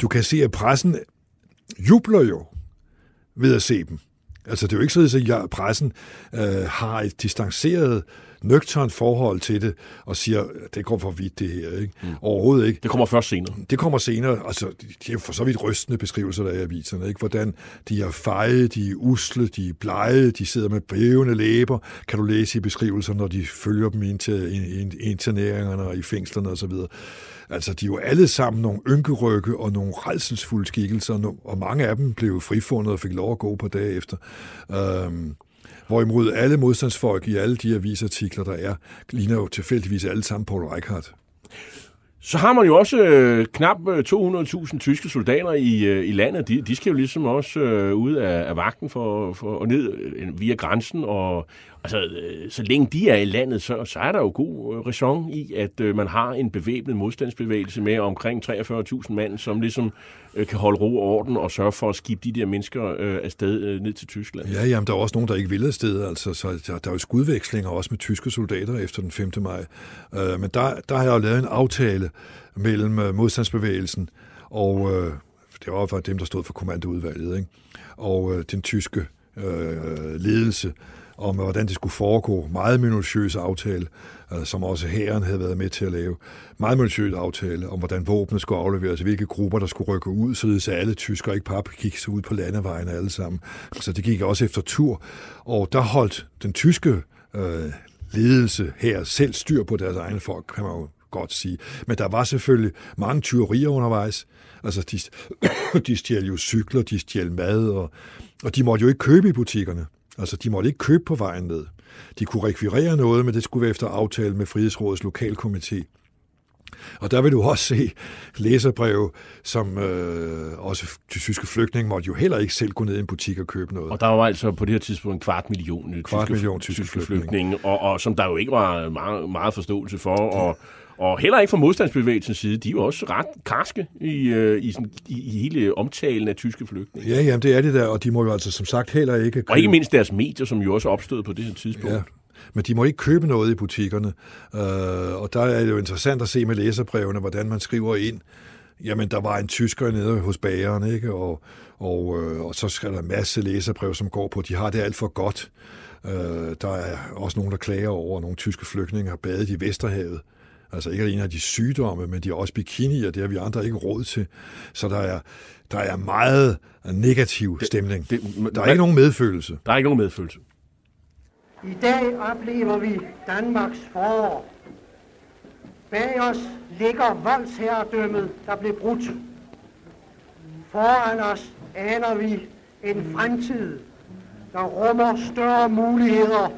du kan se, at pressen jubler jo ved at se dem. Altså, det er jo ikke sådan, at pressen øh, har et distanceret, nøgternt forhold til det, og siger, det går for vidt det her. Ikke? Mm. Overhovedet ikke. Det kommer først senere. Det kommer senere. Altså, det er jo for så vidt rystende beskrivelser, der er i aviserne. Ikke? Hvordan de er feje, de er usle, de er blege, de sidder med bævende læber. Kan du læse i beskrivelser, når de følger dem ind til interneringerne og i fængslerne osv. Altså, de er jo alle sammen nogle ynkerøkke og nogle redselsfulde skikkelser, og mange af dem blev frifundet og fik lov at gå på dage efter. Øhm, hvorimod alle modstandsfolk i alle de avisartikler, der er, ligner jo tilfældigvis alle sammen Paul Reichardt. Så har man jo også øh, knap øh, 200.000 tyske soldater i, øh, i landet. De, de skal jo ligesom også øh, ud af, af vagten for, for, og ned øh, via grænsen. Og, altså, øh, så længe de er i landet, så, så er der jo god øh, raison i, at øh, man har en bevæbnet modstandsbevægelse med omkring 43.000 mand, som ligesom øh, kan holde ro og orden og sørge for at skibbe de der mennesker øh, afsted øh, ned til Tyskland. Ja, jamen, der er også nogen, der ikke vil afsted. Altså, så der, der er jo skudvekslinger også med tyske soldater efter den 5. maj. Øh, men der, der har jeg jo lavet en aftale mellem øh, modstandsbevægelsen og øh, det var for dem, der stod for kommandoudvalget, ikke? og øh, den tyske øh, ledelse om, hvordan det skulle foregå. Meget minutiøs aftale, øh, som også hæren havde været med til at lave. Meget minutiøs aftale om, hvordan våbnet skulle afleveres, hvilke grupper, der skulle rykke ud, så alle tyskere ikke bare gik så ud på landevejen alle sammen. Så det gik også efter tur. Og der holdt den tyske øh, ledelse her selv styr på deres egne folk, kan man jo godt sige. Men der var selvfølgelig mange tyverier undervejs. Altså, de, de stjal jo cykler, de stjal mad, og, og de måtte jo ikke købe i butikkerne. Altså, de måtte ikke købe på vejen ned. De kunne rekvirere noget, men det skulle være efter aftale med Frihedsrådets lokalkomité. Og der vil du også se læserbreve, som øh, også de tyske flygtninge måtte jo heller ikke selv gå ned i en butik og købe noget. Og der var altså på det her tidspunkt en kvart million, kvart tyske, million tyske, tyske flygtninge, flygtninge og, og som der jo ikke var meget, meget forståelse for. Og, og heller ikke fra modstandsbevægelsens side. De er jo også ret karske i, øh, i, sådan, i, i hele omtalen af tyske flygtninge. Ja, jamen det er det der, og de må jo altså som sagt heller ikke... Købe... Og ikke mindst deres medier, som jo også opstod på det her tidspunkt. Ja. Men de må ikke købe noget i butikkerne. Øh, og der er det jo interessant at se med læserbrevene, hvordan man skriver ind, jamen der var en tysker nede hos bageren, ikke? Og, og, øh, og så skal der en masse læserbrev, som går på, de har det alt for godt. Øh, der er også nogen, der klager over, at nogle tyske flygtninge har badet i Vesterhavet. Altså ikke alene har de sygdomme, men de har også bikini, og det har vi andre ikke råd til. Så der er, der er meget negativ stemning. Det, det, der er ikke nogen medfølelse. Der er ikke nogen medfølelse. I dag oplever vi Danmarks forår. Bag os ligger voldsherredømmet, der blev brudt. Foran os aner vi en fremtid, der rummer større muligheder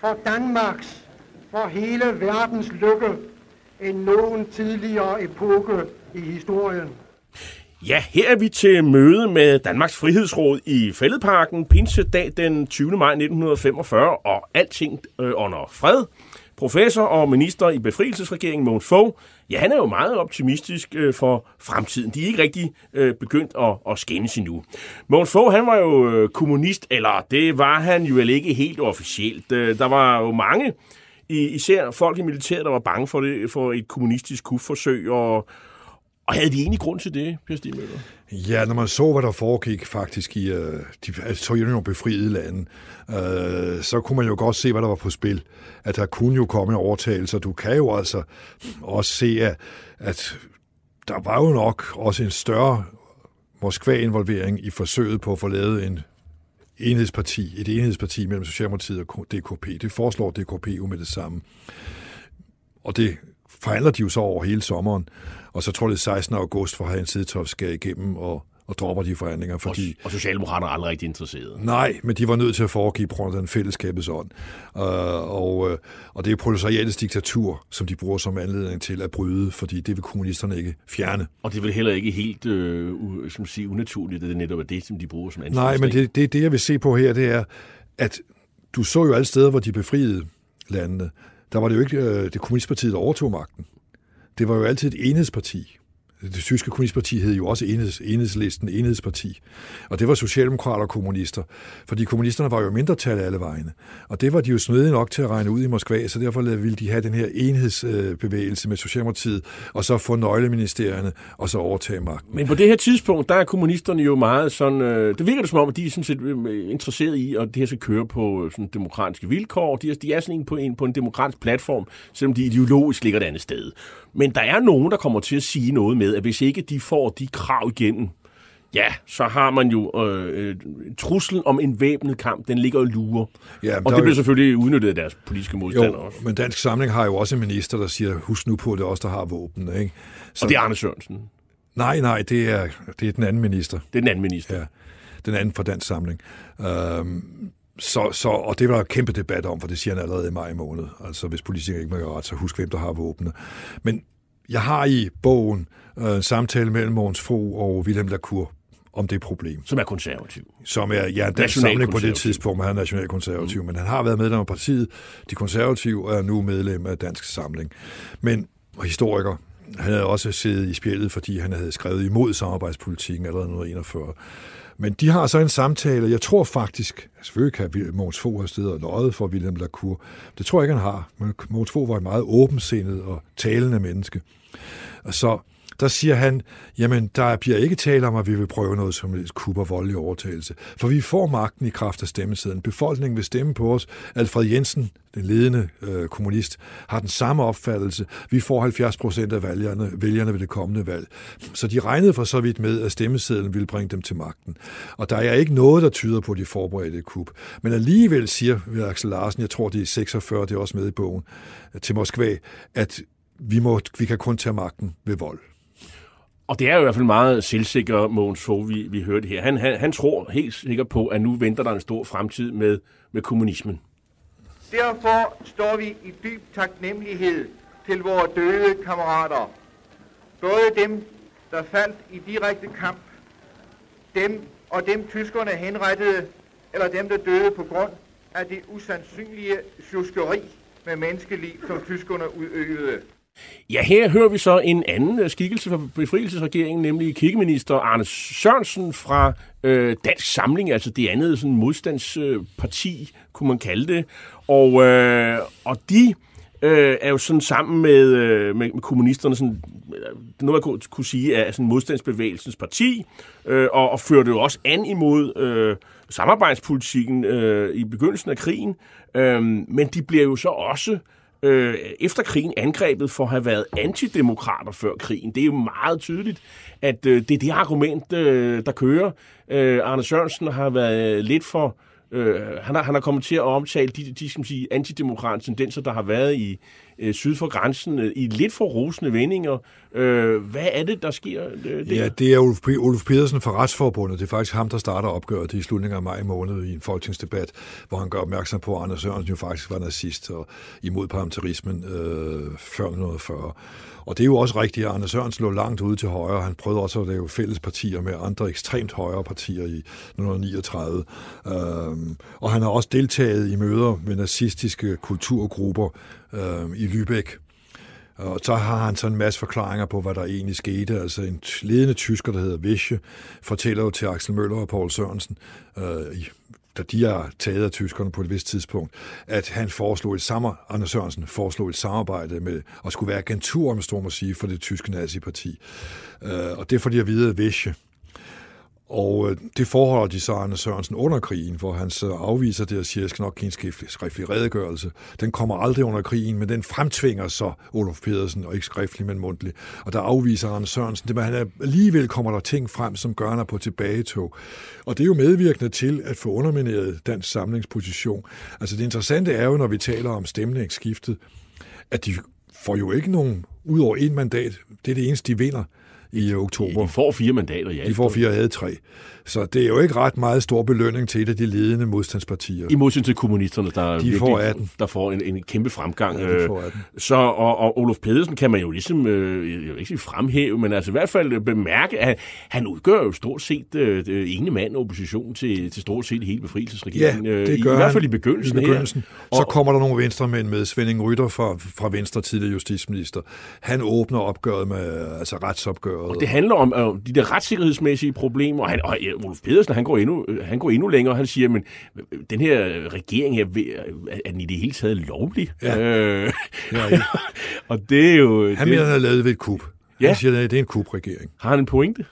for Danmarks, for hele verdens lykke end nogen tidligere epoke i historien. Ja, her er vi til møde med Danmarks Frihedsråd i Fælledparken, pinsedag den 20. maj 1945, og alting øh, under fred. Professor og minister i befrielsesregeringen, Mogens Fogh, ja, han er jo meget optimistisk øh, for fremtiden. De er ikke rigtig øh, begyndt at, at skændes endnu. Mogens Fogh, han var jo øh, kommunist, eller det var han jo vel ikke helt officielt. Øh, der var jo mange især folk i militæret, der var bange for, det, for et kommunistisk kufforsøg, og, og havde de egentlig grund til det, Per Stig Møller? Ja, når man så, hvad der foregik faktisk i uh, de altså, Sovjetunionen befriede lande, uh, så kunne man jo godt se, hvad der var på spil. At der kunne jo komme en overtagelse, du kan jo altså også se, at, at der var jo nok også en større Moskva-involvering i forsøget på at få lavet en enhedsparti, et enhedsparti mellem Socialdemokratiet og DKP. Det foreslår DKP jo med det samme. Og det forhandler de jo så over hele sommeren, og så tror jeg det er 16. august, for Hans Hedtoft skal igennem og, og dropper de forhandlinger, fordi... Og, og Socialdemokraterne er aldrig rigtig interesserede. Nej, men de var nødt til at foregive på grund af den fællesskabets ånd. Uh, og, uh, og det er proletariatets diktatur, som de bruger som anledning til at bryde, fordi det vil kommunisterne ikke fjerne. Og det er vel heller ikke helt øh, u, som sige, unaturligt, at det netop er det, som de bruger som Nej, men det, det, det, jeg vil se på her, det er, at du så jo alle steder, hvor de befriede landene, der var det jo ikke øh, det kommunistpartiet, der overtog magten. Det var jo altid et enhedsparti. Det tyske kommunistparti hed jo også enheds, enhedslisten, enhedsparti. Og det var socialdemokrater og kommunister. Fordi kommunisterne var jo mindretal alle vegne. Og det var de jo snødige nok til at regne ud i Moskva, så derfor ville de have den her enhedsbevægelse med Socialdemokratiet, og så få nøgleministerierne, og så overtage magten. Men på det her tidspunkt, der er kommunisterne jo meget sådan... Øh, det virker det som om, at de er sådan set øh, interesseret i, at det her skal køre på øh, sådan demokratiske vilkår. De er, de er sådan en på, en på en demokratisk platform, selvom de ideologisk ligger et andet sted. Men der er nogen, der kommer til at sige noget med, at hvis ikke de får de krav igennem, ja, så har man jo øh, truslen om en væbnet kamp, den ligger og lurer. Ja, og det bliver jo... selvfølgelig udnyttet af deres politiske modstandere også. men Dansk Samling har jo også en minister, der siger, husk nu på, det er os, der har våben. Ikke? Så... Og det er Arne Sørensen. Nej, nej, det er, det er den anden minister. Det er den anden minister. Ja, den anden fra Dansk Samling. Øhm, så, så, og det var der kæmpe debat om, for det siger han allerede i maj måned. Altså, hvis politikere ikke må gøre ret, så husk, hvem der har våbne. Men jeg har i bogen øh, en samtale mellem Mogens Fogh og Wilhelm Lacour om det problem. Som er konservativ. Som er, ja, dansk samling på det tidspunkt, han er nationalkonservativ, mm. men han har været medlem af partiet, de konservative, og er nu medlem af Dansk Samling. Men historiker, han havde også siddet i spjældet, fordi han havde skrevet imod samarbejdspolitikken allerede i 1941. Men de har så en samtale, jeg tror faktisk, selvfølgelig kan Mogens Fogh have stedet og løjet for William Lacour. Det tror jeg ikke, han har. Men Mogens Fogh var et meget åbensindet og talende menneske. Og så der siger han, jamen der bliver ikke tale om, at vi vil prøve noget som et kub og voldelig overtagelse. For vi får magten i kraft af stemmesiden. Befolkningen vil stemme på os. Alfred Jensen, den ledende øh, kommunist, har den samme opfattelse. Vi får 70 procent af vælgerne, vælgerne ved det kommende valg. Så de regnede for så vidt med, at stemmesedlen ville bringe dem til magten. Og der er ikke noget, der tyder på, at de forberedte et kub. Men alligevel siger Axel Larsen, jeg tror det er 46, det er også med i bogen, til Moskva, at vi, må, vi kan kun tage magten ved vold. Og det er jo i hvert fald meget selvsikker Mogens Fogh, vi, vi hørte her. Han, han, han tror helt sikkert på, at nu venter der en stor fremtid med, med kommunismen. Derfor står vi i dyb taknemmelighed til vores døde kammerater. Både dem, der faldt i direkte kamp, dem og dem tyskerne henrettede, eller dem, der døde på grund af det usandsynlige sjuskeri med menneskeliv, som tyskerne udøvede. Ja, her hører vi så en anden øh, skikkelse fra befrielsesregeringen, nemlig kirkeminister Arne Sørensen fra øh, Dansk Samling, altså det andet sådan modstandsparti, kunne man kalde det. Og, øh, og de øh, er jo sådan sammen med, øh, med, med kommunisterne, sådan, øh, noget man kunne, kunne sige er sådan modstandsbevægelsens parti, øh, og, og førte jo også an imod øh, samarbejdspolitikken øh, i begyndelsen af krigen. Øh, men de bliver jo så også øh, Øh, efter krigen angrebet for at have været antidemokrater før krigen. Det er jo meget tydeligt, at øh, det er det argument, øh, der kører. Øh, Arne Sørensen har været lidt for... Øh, han, har, han har kommet til at omtale de, de skal sige, antidemokratiske tendenser, der har været i, øh, syd for grænsen øh, i lidt for rosende vendinger. Øh, hvad er det, der sker øh, der? Ja, det er Ulf, Ulf Pedersen fra Retsforbundet. Det er faktisk ham, der starter opgøret i slutningen af maj måned i en folketingsdebat, hvor han gør opmærksom på, at Anders Sørensen jo faktisk var nazist og imod parlamentarismen øh, før 1940. Og det er jo også rigtigt, at Anders Sørensen lå langt ude til højre. Han prøvede også at lave fælles partier med andre ekstremt højre partier i 1939. Øhm, og han har også deltaget i møder med nazistiske kulturgrupper øh, i Lübeck. Og så har han sådan en masse forklaringer på, hvad der egentlig skete. Altså en ledende tysker, der hedder Vische, fortæller jo til Axel Møller og Paul Sørensen, øh, da de er taget af tyskerne på et vist tidspunkt, at han foreslog et samarbejde, Anders Sørensen foreslog et samarbejde med, og skulle være agentur, om stor må sige, for det tyske naziparti. Øh, og det får de at vide af Vische. Og øh, det forholder de så Arne Sørensen under krigen, hvor han så afviser det og siger, at jeg skal nok give en skriftlig, redegørelse. Den kommer aldrig under krigen, men den fremtvinger så Olof Pedersen, og ikke skriftlig, men mundtlig. Og der afviser Arne Sørensen det, men han alligevel kommer der ting frem, som gør han på tilbagetog. Og det er jo medvirkende til at få undermineret dansk samlingsposition. Altså det interessante er jo, når vi taler om stemningsskiftet, at de får jo ikke nogen, ud over et mandat. Det er det eneste, de vinder i oktober. De får fire mandater, ja. De får fire og havde tre. Så det er jo ikke ret meget stor belønning til et af de ledende modstandspartier. I modsætning til kommunisterne, der, De får 18. der får en, en kæmpe fremgang. Ja, de får 18. Så, og, og Olof Pedersen kan man jo ligesom, øh, jeg vil ikke sige fremhæve, men altså i hvert fald bemærke, at han udgør jo stort set øh, ene mand opposition til, til stort set hele befrielsesregeringen. Ja, øh, det i, gør I hvert fald i begyndelsen, I begyndelsen. her. Så kommer der nogle venstremænd med. Svending Rytter fra, fra Venstre, tidligere justitsminister. Han åbner opgøret med altså retsopgøret. Det handler om øh, de der retssikkerhedsmæssige problemer, og, han, og Olof Pedersen, han går endnu, han går endnu længere. Han siger, men den her regering her, er den i det hele taget lovlig? Ja. Øh, Ja, og det er jo... Han det, mener, han er lavet ved et kup. Ja. Han siger, at det er en kupregering. har han en pointe?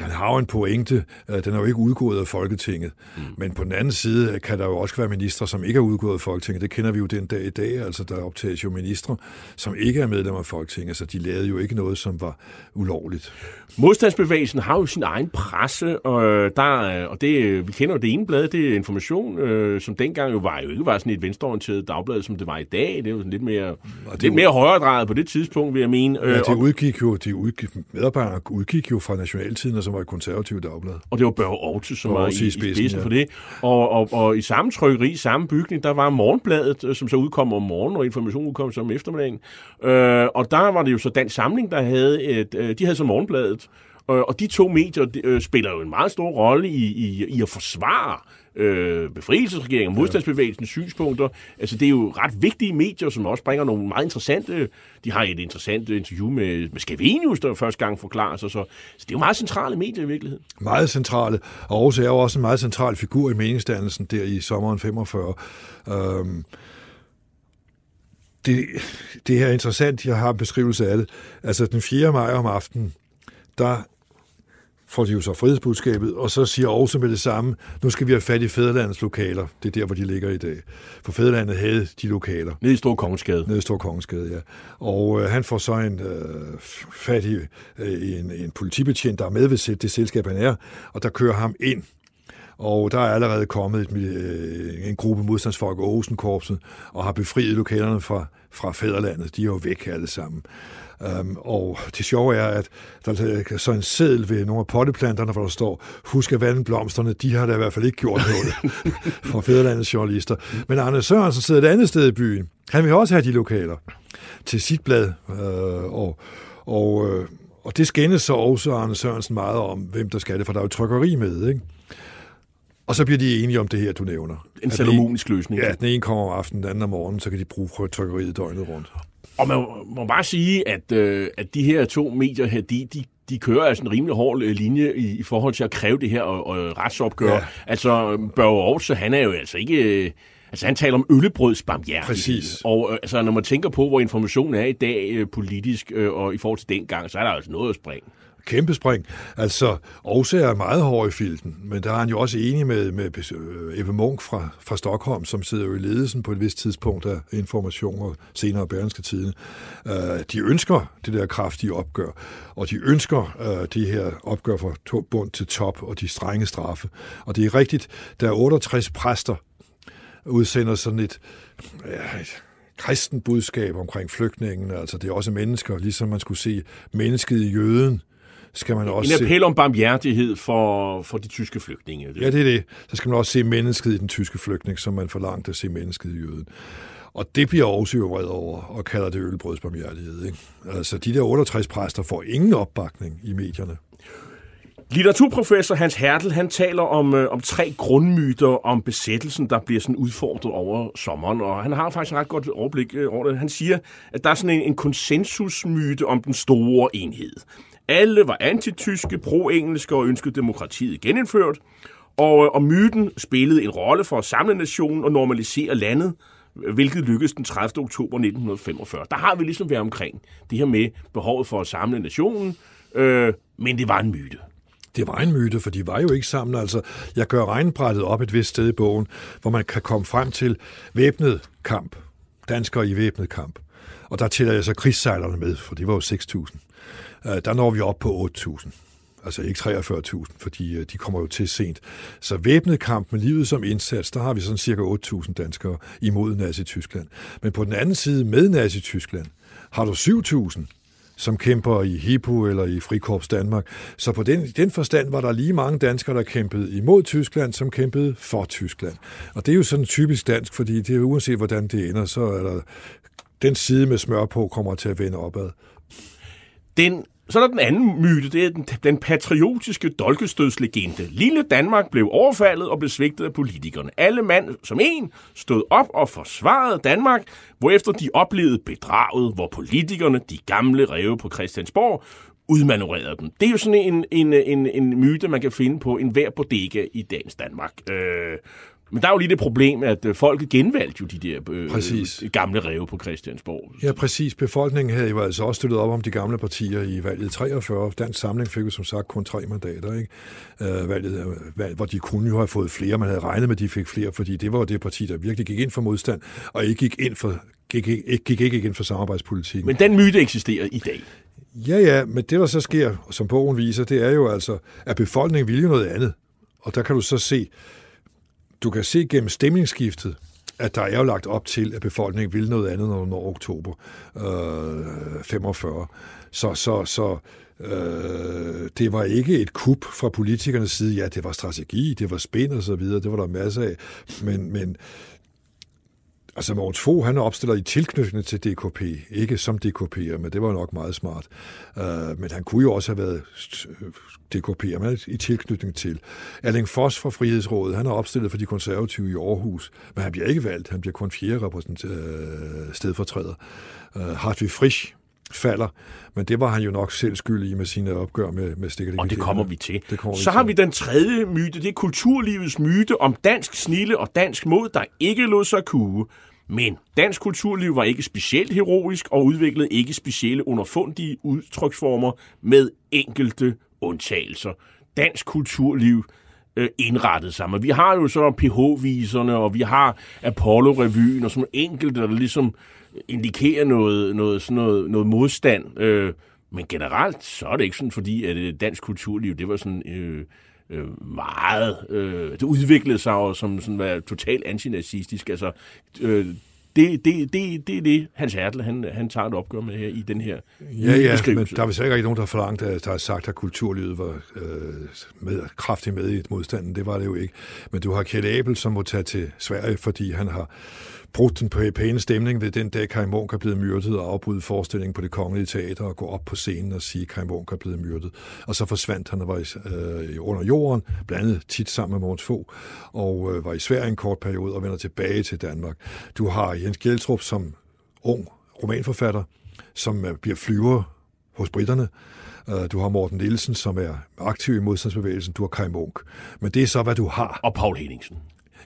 Han har jo en pointe. Øh, Den er jo ikke udgået af Folketinget. Mm. Men på den anden side kan der jo også være ministre, som ikke er udgået af Folketinget. Det kender vi jo den dag i dag. Altså, der optages jo ministre, som ikke er medlemmer af Folketinget. Så de lavede jo ikke noget, som var ulovligt. Modstandsbevægelsen har jo sin egen presse, og, øh, der, er- og det, øh, vi kender jo det ene blad, det er Information, øh, som dengang jo var jo ikke var sådan et venstreorienteret dagblad, som det var i dag. Det er jo sådan lidt mere, det lidt er- mere højredrejet på det tidspunkt, vil jeg mene. Ja, Øh, de og, udgik jo, de udgik, medarbejderne udgik jo fra Nationaltiden, som var et konservativt dagblad. og det var Børge Aarhus, som Børge var i, i i spidsen, spidsen ja. for det. Og, og, og i samme trykkeri, samme bygning, der var Morgenbladet, øh, som så udkom om morgenen, og Information udkom så om eftermiddagen. Øh, og der var det jo så Dansk Samling, der havde et, øh, de havde så Morgenbladet. Øh, og de to medier de, øh, spiller jo en meget stor rolle i, i, i at forsvare øh, Øh, befrielsesregeringen og modstandsbevægelsens synspunkter. Altså, det er jo ret vigtige medier, som også bringer nogle meget interessante... De har et interessant interview med, med Scavenius, der første gang forklarer sig. Så, så det er jo meget centrale medier i virkeligheden. Meget centrale, og Aarhus er jo også en meget central figur i meningsdannelsen der i sommeren 45. Øhm, det, det her er interessant, jeg har en beskrivelse af det. Altså den 4. maj om aftenen, der får de jo så frihedsbudskabet, og så siger Aarhus med det samme, nu skal vi have fat i Fæderlandets lokaler. Det er der, hvor de ligger i dag. For Fæderlandet havde de lokaler. Nede i Stor Kongensgade. Nede i Stor Kongensgade, ja. Og øh, han får så en øh, fat i øh, en, en politibetjent, der er med ved det selskab, han er, og der kører ham ind. Og der er allerede kommet et, øh, en gruppe modstandsfolk af Aarhusenkorpset og har befriet lokalerne fra, fra fædrelandet. De er jo væk alle sammen. Um, og det sjove er, at der er så en seddel ved nogle af potteplanterne, hvor der står, husk at vande blomsterne, de har da i hvert fald ikke gjort noget fra fædrelandets journalister. Men Arne Sørensen sidder et andet sted i byen. Han vil også have de lokaler til sit blad, øh, og, og, øh, og det skændes så også Arne Sørensen meget om, hvem der skal det, for der er jo trykkeri med, ikke? Og så bliver de enige om det her, du nævner. En salomonisk løsning. Ja, den ene kommer om aftenen, den anden om morgenen, så kan de bruge trykkeriet døgnet rundt. Og man må bare sige, at, øh, at de her to medier her, de, de, de kører altså en rimelig hård øh, linje i, i forhold til at kræve det her og, og retsopgør. Ja. Ja. Altså, Børge Aarhus, han er jo altså ikke... øh, Altså, han taler om øllebrøds barmhjertighed. Præcis. Og øh, altså, når man tænker på, hvor informationen er i dag øh, politisk, øh, og i forhold til dengang, så er der altså noget at springe. Kæmpe spring. Altså, Aarhus er meget hård i filten, men der er han jo også enig med, med øh, Ebbe Munk fra, fra Stockholm, som sidder jo i ledelsen på et vist tidspunkt af information og senere Berlingske Tidene. Uh, øh, de ønsker det der kraftige opgør, og de ønsker øh, uh, de her opgør fra to- bund til top og de strenge straffe. Og det er rigtigt, der er 68 præster, udsender sådan et, ja, et kristen budskab omkring flygtningen. Altså, det er også mennesker, ligesom man skulle se mennesket i jøden, skal man også En se. appel om barmhjertighed for, for de tyske flygtninge. Ja, det er det. Så skal man også se mennesket i den tyske flygtning, som man forlangte at se mennesket i jøden. Og det bliver også jo vred over, og kalder det ølbrødsbarmhjertighed. Ikke? Altså, de der 68 præster får ingen opbakning i medierne. Litteraturprofessor Hans Hertel, han taler om, øh, om tre grundmyter om besættelsen, der bliver sådan udfordret over sommeren, og han har faktisk et ret godt overblik øh, over det. Han siger, at der er sådan en, en konsensusmyte om den store enhed. Alle var antityske, pro-engelske og ønskede demokratiet genindført, og, øh, og myten spillede en rolle for at samle nationen og normalisere landet, hvilket lykkedes den 30. oktober 1945. Der har vi ligesom været omkring det her med behovet for at samle nationen, øh, men det var en myte. Det var en myte, for de var jo ikke sammen. Altså, jeg gør regnbrættet op et vist sted i bogen, hvor man kan komme frem til væbnet kamp. Danskere i væbnet kamp. Og der tæller jeg så krigssejlerne med, for det var jo 6.000. Øh, Der når vi op på 8.000. Altså ikke 43.000, fordi øh, de kommer jo til sent. Så væbnet kamp med livet som indsats, der har vi sådan cirka 8.000 danskere imod Nazi-Tyskland. Men på den anden side med Nazi-Tyskland har du 7.000, som kæmper i Hippo eller i Frikorps Danmark. Så på den, den forstand var der lige mange danskere, der kæmpede imod Tyskland, som kæmpede for Tyskland. Og det er jo sådan typisk dansk, fordi det er uanset hvordan det ender, så er der den side med smør på kommer til at vende opad. Den så er der den anden myte, det er den, den patriotiske dolkestødslegende. Lille Danmark blev overfaldet og blev svigtet af politikerne. Alle mand som en stod op og forsvarede Danmark, hvorefter de oplevede bedraget, hvor politikerne, de gamle ræve på Christiansborg, udmanøvrerede dem. Det er jo sådan en, en, en, en myte, man kan finde på en hver bodega i dagens Danmark. Øh, men der er jo lige det problem, at øh, folket genvalgte jo de der øh, præcis. gamle ræve på Christiansborg. Ja, præcis. Befolkningen havde jo altså også støttet op om de gamle partier i valget 43. Dansk Samling fik jo som sagt kun tre mandater, ikke? Øh, valget, øh, valg, hvor de kunne jo have fået flere. Man havde regnet med, at de fik flere, fordi det var det parti, der virkelig gik ind for modstand, og ikke gik ind for, gik, gik, gik ikke ind for samarbejdspolitikken. Men den myte eksisterer i dag. Ja, ja, men det, der så sker, som bogen viser, det er jo altså, at befolkningen vil jo noget andet. Og der kan du så se, du kan se gennem stemningsskiftet, at der er jo lagt op til, at befolkningen vil noget andet, når når oktober øh, 45. Så, så, så øh, det var ikke et kup fra politikernes side. Ja, det var strategi, det var spænd og så videre, det var der masser af. Men, men Altså Mogens Fogh, han er opstillet i tilknytning til DKP, ikke som DKP'er, men det var nok meget smart. Uh, men han kunne jo også have været øh, DKP'er, men i tilknytning til. Erling Foss fra Frihedsrådet, han er opstillet for de konservative i Aarhus, men han bliver ikke valgt, han bliver kun fjerde repræsent, uh, øh, stedfortræder. Uh, Hartwig Frisch, falder. Men det var han jo nok selv skyld i med sine opgør med, med stikker. Og det kommer vi til. Det kommer Så vi har til. vi den tredje myte, det er kulturlivets myte om dansk snille og dansk mod, der ikke lod sig kue. Men dansk kulturliv var ikke specielt heroisk og udviklede ikke specielle underfundige udtryksformer med enkelte undtagelser. Dansk kulturliv øh, indrettede sig. Men vi har jo så PH-viserne, og vi har Apollo-revyen, og sådan enkelte, der ligesom indikerer noget, noget, sådan noget, noget modstand. Øh, men generelt, så er det ikke sådan, fordi at øh, dansk kulturliv, det var sådan... Øh, øh, meget... Øh, det udviklede sig jo som sådan, var totalt antinazistisk. Altså, øh, det, det, det, det er det, Hans Hertel, han, han tager et opgør med her i den her Ja, ja, men der er vist ikke nogen, der har forlangt, at der har sagt, at kulturlivet var øh, med, kraftigt med i modstanden. Det var det jo ikke. Men du har Kjell Abel, som må tage til Sverige, fordi han har brudt den pæne stemning ved den dag, Kai Munk er blevet myrdet og afbryde forestillingen på det kongelige teater og gå op på scenen og sige, at Kai Munk er blevet myrdet. Og så forsvandt han og var i, øh, under jorden, blandet tit sammen med Måns Fogh, og øh, var i Sverige en kort periode og vender tilbage til Danmark. Du har Jens Gjeltrup som ung romanforfatter, som øh, bliver flyver hos britterne, øh, du har Morten Nielsen, som er aktiv i modstandsbevægelsen. Du har Kai Munk. Men det er så, hvad du har. Og Paul Henningsen.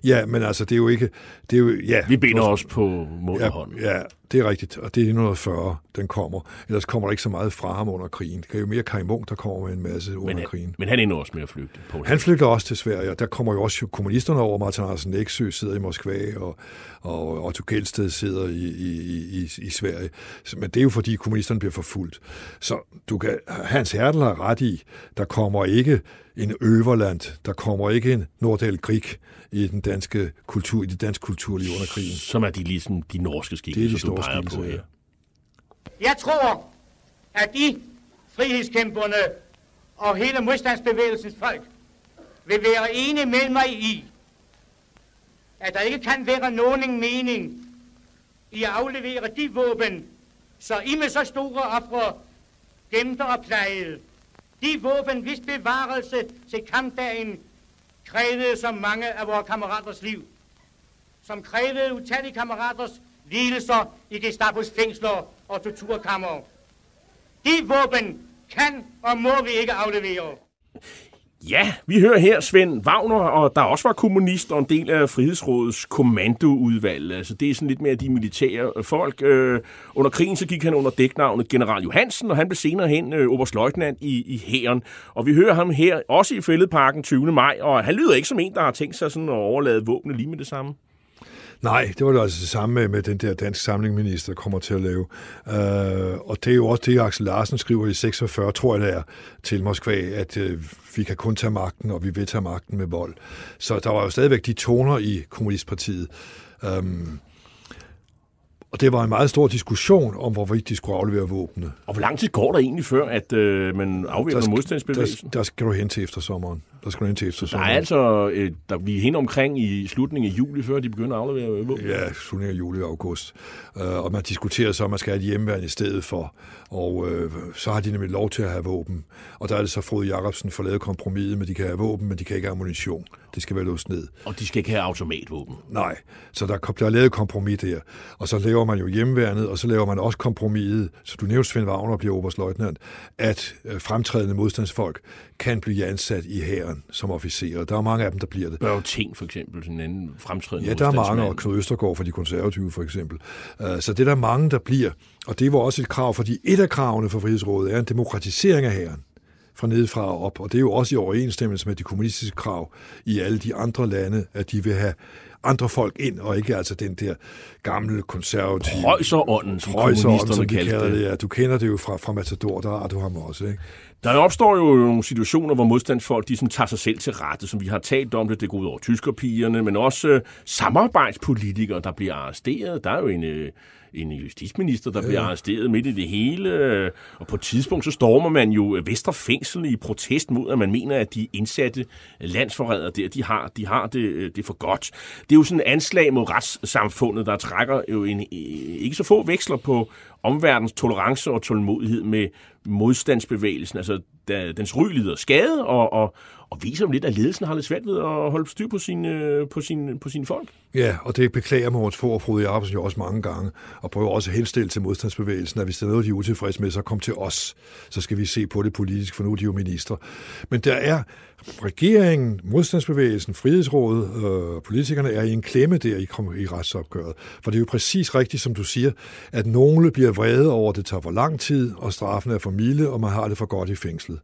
Ja, men altså, det er jo ikke... Det er jo, ja, Vi binder os på moderhånden. Ja, ja, det er rigtigt, og det er 1940, den kommer. Ellers kommer der ikke så meget fra ham under krigen. Det er jo mere Kai Munk, der kommer med en masse under men han, krigen. Men han ender også med at flygte. På han flygter også til Sverige, og der kommer jo også kommunisterne over. Martin Andersen Næksø sidder i Moskva, og, og Otto Gelsted sidder i, i, i, i Sverige. Men det er jo fordi kommunisterne bliver forfulgt. Så du kan, Hans Hertel har ret i, der kommer ikke en Øverland, der kommer ikke en Nordal Krig i den danske kultur, i det danske kulturliv under krigen. Som er de ligesom de norske skikkelser, du peger på her. Jeg tror, at de frihedskæmperne og hele modstandsbevægelsens folk vil være enige med mig i, at der ikke kan være nogen mening i at aflevere de våben, så I med så store ofre gemte og plejede. De våben, hvis bevarelse til kampdagen krævede så mange af vores kammeraters liv, som krævede utallige kammeraters lidelser i Gestapos fængsler og torturkammer. De våben kan og må vi ikke aflevere. Ja, vi hører her Svend Wagner, og der også var kommunist og en del af Frihedsrådets kommandoudvalg. Altså, det er sådan lidt mere de militære øh, folk. Øh, under krigen så gik han under dæknavnet General Johansen, og han blev senere hen øh, oberstløjtnant i, i hæren. Og vi hører ham her også i Fælledparken 20. maj, og han lyder ikke som en, der har tænkt sig sådan at overlade våbne lige med det samme. Nej, det var det altså det samme med, med den der dansk samlingminister, kommer til at lave. Øh, og det er jo også det, Axel Larsen skriver i 46, tror jeg det er, til Moskva, at øh, vi kan kun tage magten, og vi vil tage magten med vold. Så der var jo stadigvæk de toner i Kommunistpartiet. Um, og det var en meget stor diskussion om, hvorvidt de skulle aflevere våbne. Og hvor lang tid går der egentlig før, at øh, man afvæbner modstandsbevægelsen? Der, der skal du hen til eftersommeren. Der skal du hen til eftersommeren. Der er altså, øh, der, vi er hen omkring i slutningen af juli, før de begynder at aflevere våben. Ja, slutningen af juli og august. Uh, og man diskuterer så, at man skal have et hjemmeværn i stedet for. Og uh, så har de nemlig lov til at have våben. Og der er det så Frode Jacobsen for lavet kompromis med, de kan have våben, men de kan ikke have ammunition. Det skal være låst ned. Og de skal ikke have automatvåben. Nej, så der bliver lavet kompromis der. Og så laver man jo hjemmeværnet, og så laver man også kompromiset, så du nævnte Svend Wagner bliver oberstløjtnant, at øh, fremtrædende modstandsfolk kan blive ansat i hæren som officerer. Der er mange af dem, der bliver det. Børge Ting for eksempel, sådan en anden fremtrædende Ja, der er mange, og Knud Østergaard for de konservative for eksempel. Uh, så det er der mange, der bliver. Og det var også et krav, fordi et af kravene for Frihedsrådet er en demokratisering af hæren fra nedefra og op. Og det er jo også i overensstemmelse med de kommunistiske krav i alle de andre lande, at de vil have andre folk ind, og ikke altså den der gamle konservative... Prøjserånden, som kommunisterne som de kaldte kalder det. det. Ja. Du kender det jo fra, fra Matador, der har du ham også, ikke? Der opstår jo nogle situationer, hvor modstandsfolk de sådan tager sig selv til rette, som vi har talt om det. Det går ud over tyskerpigerne, men også øh, samarbejdspolitikere, der bliver arresteret. Der er jo en, øh, en justitsminister, der ja. bliver arresteret midt i det hele. øh, Og på et tidspunkt, så stormer man jo Vestre Fængsel i protest mod, at man mener, at de indsatte landsforrædere der, de har, de har det, øh, det for godt. Det er jo sådan en anslag mod retssamfundet, der trækker jo en, ikke så få veksler på omverdens tolerance og tålmodighed med modstandsbevægelsen. Altså, da, dens ry lider skade, og, og, og viser jo lidt, at ledelsen har lidt svært ved at holde styr på sine, på sine, på sine folk. Ja, og det beklager Mogens Fogh og Frode Jacobsen jo også mange gange, og prøver også at henstille til modstandsbevægelsen, at hvis der er noget, de er utilfredse med, så kom til os. Så skal vi se på det politisk, for nu er de jo minister. Men der er regeringen, modstandsbevægelsen, frihedsrådet, øh, politikerne er i en klemme der i, i retsopgøret. For det er jo præcis rigtigt, som du siger, at nogle bliver vrede over, at det tager for lang tid, og straffen er for milde, og man har det for godt i fængslet.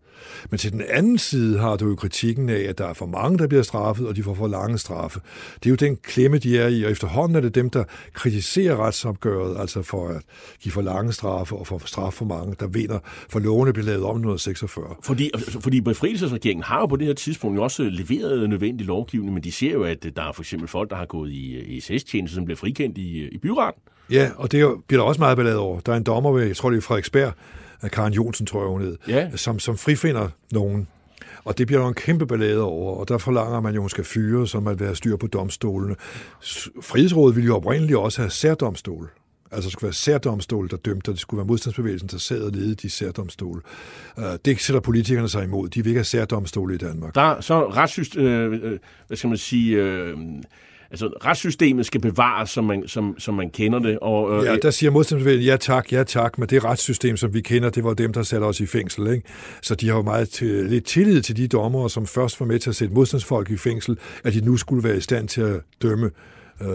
Men til den anden side har du jo kritikken af, at der er for mange, der bliver straffet, og de får for lange straffe. Det er jo den klemme, de er i, og efterhånden er det dem, der kritiserer retsopgøret, altså for at give for lange straffe og for straf for mange, der vinder, for lovene bliver lavet om 1946. Fordi, fordi befrielsesregeringen har jo på det her tidspunkt også leveret nødvendig lovgivning, men de ser jo, at der er for eksempel folk, der har gået i, i SS-tjeneste, som bliver frikendt i, i byretten. Ja, og det er bliver der også meget ballade over. Der er en dommer ved, jeg tror det er Frederiksberg, Karen Jonsen, tror jeg hun hed, Ja. som, som frifinder nogen. Og det bliver jo en kæmpe ballade over, og der forlanger man jo, at hun skal fyre, som at være styr på domstolene. Frihedsrådet ville jo oprindeligt også have særdomstol. Altså det skulle være særdomstol, der dømte, og det skulle være modstandsbevægelsen, der sad og ledede de særdomstole. Øh, det sætter politikerne sig imod. De vil ikke have særdomstole i Danmark. Der er så retssystem, øh, øh, hvad skal man sige, øh, altså retssystemet skal bevares, som man, som, som man kender det. Og, øh, Ja, der siger modstandsbevægelsen, ja tak, ja tak, men det retssystem, som vi kender, det var dem, der satte os i fængsel. Ikke? Så de har jo meget til, lidt tillid til de dommere, som først var med til at sætte modstandsfolk i fængsel, at de nu skulle være i stand til at dømme øh,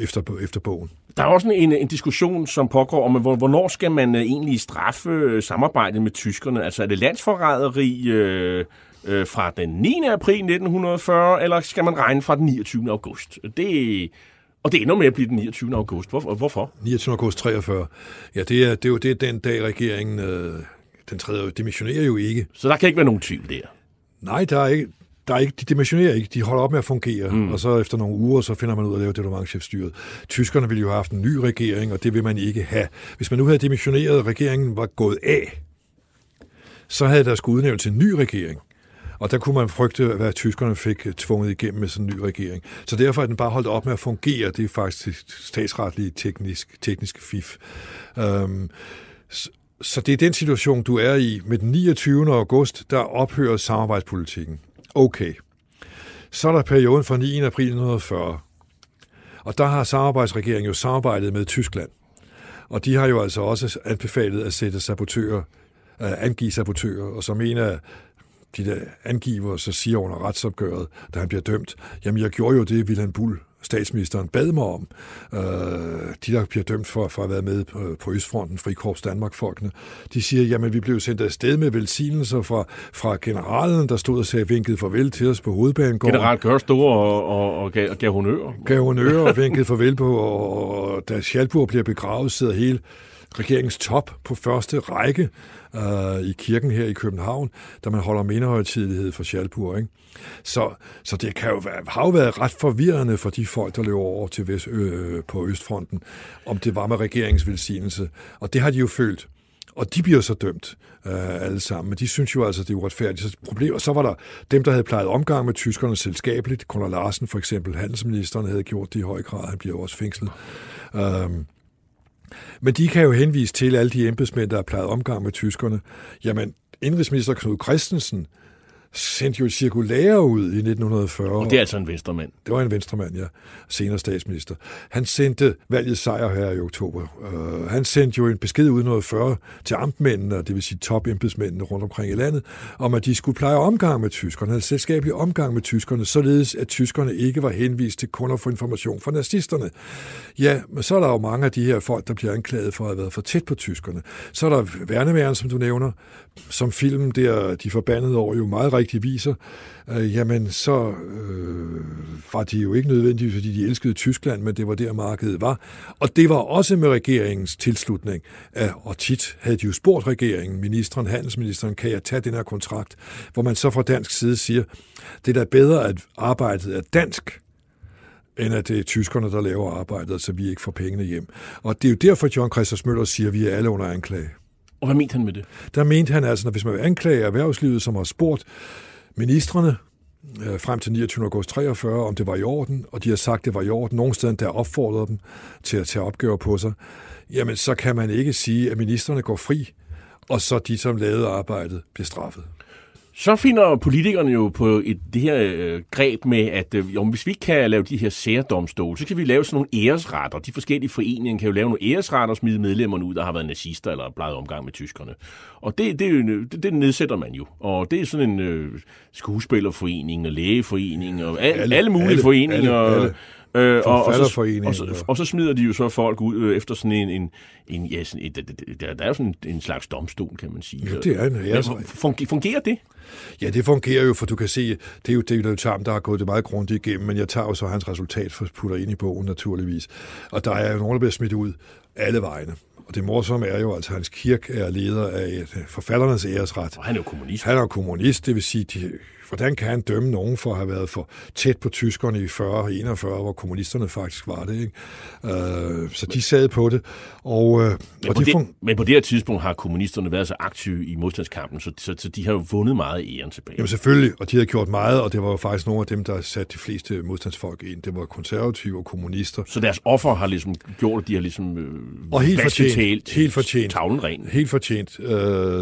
efter, efter bogen. Der er også en, en diskussion, som pågår om, hvor- hvornår skal man øh, egentlig straffe øh, samarbejdet med tyskerne? Altså er det landsforræderi øh, øh, fra den 9. april 1940, eller skal man regne fra den 29. august? Det, og det ender med at blive den 29. august. Hvor, hvorfor? 29. august 43. Ja, det er, det er jo det er den dag, regeringen øh, den tredje, dimensionerer jo ikke. Så der kan ikke være nogen tvivl der. Nej, der er ikke, der er ikke, de dimensionerer ikke, de holder op med at fungere, mm. og så efter nogle uger, så finder man ud af at lave departementchefstyret. Tyskerne ville jo have haft en ny regering, og det vil man ikke have. Hvis man nu havde dimensioneret, at regeringen var gået af, så havde der skulle udnævnes en ny regering. Og der kunne man frygte, hvad tyskerne fik øh, tvunget igennem med sådan en ny regering. Så derfor er den bare holdt op med at fungere. Det er faktisk statsretlige teknisk, tekniske fif. Um, så det er den situation, du er i. Med den 29. august, der ophører samarbejdspolitikken. Okay. Så er der perioden fra 9. april 1940. Og der har samarbejdsregeringen jo samarbejdet med Tyskland. Og de har jo altså også anbefalet at sætte sabotører, at øh, angive sabotører, og som en af de der angiver, så siger under retsopgøret, da han bliver dømt, jamen jeg gjorde jo det, Wilhelm Bull statsministeren bad mig om. Øh, de, der bliver dømt for, for at have været med på, på Østfronten, Frikorps Danmark-folkene, de siger, jamen vi blev sendt afsted med velsignelser fra, fra generalen, der stod og sagde vinket farvel til os på hovedbanegården. General Gørstor og, og, og gav, gav honør. Gav honør og vinket farvel på, og, og da Schalburg bliver begravet, sidder hele regeringens top på første række øh, i kirken her i København, da man holder mindehøjtidelighed for Schalburg. Ikke? Så, så det kan jo være, har jo været ret forvirrende for de folk, der løber over til Vest, øh, på Østfronten, om det var med regeringens velsignelse. Og det har de jo følt. Og de bliver så dømt øh, alle sammen. Men de synes jo altså, det er uretfærdigt. Så, problem, og så var der dem, der havde plejet omgang med tyskerne selskabeligt. Gunnar Larsen for eksempel, handelsministeren, havde gjort det i høj grad. Han bliver også fængslet. Øhm, men de kan jo henvise til alle de embedsmænd, der har plejet omgang med tyskerne. Jamen, indrigsminister Knud Christensen sendte jo et cirkulære ud i 1940. Og det er altså en venstremand. Det var en venstremand, ja. Senere statsminister. Han sendte valget sejr her i oktober. Uh, han sendte jo en besked ud 1940 til amtmændene, det vil sige topembedsmændene rundt omkring i landet, om at de skulle pleje omgang med tyskerne, havde selskabelig omgang med tyskerne, således at tyskerne ikke var henvist til kun at få information fra nazisterne. Ja, men så er der jo mange af de her folk, der bliver anklaget for at have været for tæt på tyskerne. Så er der værneværen, som du nævner, som filmen der, De Forbandede År, jo meget rigtig viser, øh, jamen så øh, var de jo ikke nødvendigvis, fordi de elskede Tyskland, men det var der markedet var. Og det var også med regeringens tilslutning. Af, og tit havde de jo spurgt regeringen, ministeren, handelsministeren, kan jeg tage den her kontrakt? Hvor man så fra dansk side siger, det er da bedre, at arbejdet er dansk, end at det er tyskerne, der laver arbejdet, så vi ikke får pengene hjem. Og det er jo derfor, John Christus Møller siger, at vi er alle under anklage. Og hvad mente han med det? Der mente han altså, at hvis man vil anklage erhvervslivet, som har spurgt ministerne øh, frem til 29. august 43, om det var i orden, og de har sagt, at det var i orden, nogle steder der opfordrede dem til at tage opgaver på sig, jamen så kan man ikke sige, at ministerne går fri, og så de, som lavede arbejdet, bliver straffet. Så finder politikerne jo på et, det her øh, greb med, at øh, jo, hvis vi kan lave de her særdomstole, så kan vi lave sådan nogle æresretter. De forskellige foreninger kan jo lave nogle æresretter og smide medlemmerne ud, der har været nazister eller plejet omgang med tyskerne. Og det, det, det, det nedsætter man jo. Og det er sådan en øh, skuespillerforening og lægeforening og al, alle, alle mulige alle, foreninger. Alle, alle. Øh, og, og, så, og, så, og så smider de jo så folk ud øh, efter sådan en, en, en ja, sådan, et, der, der er jo sådan en slags domstol, kan man sige. Ja, det er en æresret. Men fungerer, det? Ja, det fungerer jo, for du kan se, det er jo det jo Tam, der har gået det meget grundigt igennem, men jeg tager jo så hans resultat for putter ind i bogen naturligvis. Og der er jo nogen, der bliver smidt ud alle vegne. Og det morsomme er jo, at Hans Kirk er leder af et forfatternes æresret. Og han er jo kommunist. Han er jo kommunist, det vil sige, de, hvordan kan han dømme nogen for at have været for tæt på tyskerne i 40 og 41, hvor kommunisterne faktisk var det. Ikke? Øh, så de sad på det. Og, øh, Men, og på de det, men på det her tidspunkt har kommunisterne været så aktive i modstandskampen, så, så, så de har jo vundet meget æren tilbage. Jamen selvfølgelig, og de havde gjort meget, og det var jo faktisk nogle af dem, der satte de fleste modstandsfolk ind. Det var konservative og kommunister. Så deres offer har ligesom gjort, at de har ligesom øh, Og helt fortjent. talt- Helt fortjent. tavlen ren. Helt fortjent. Øh,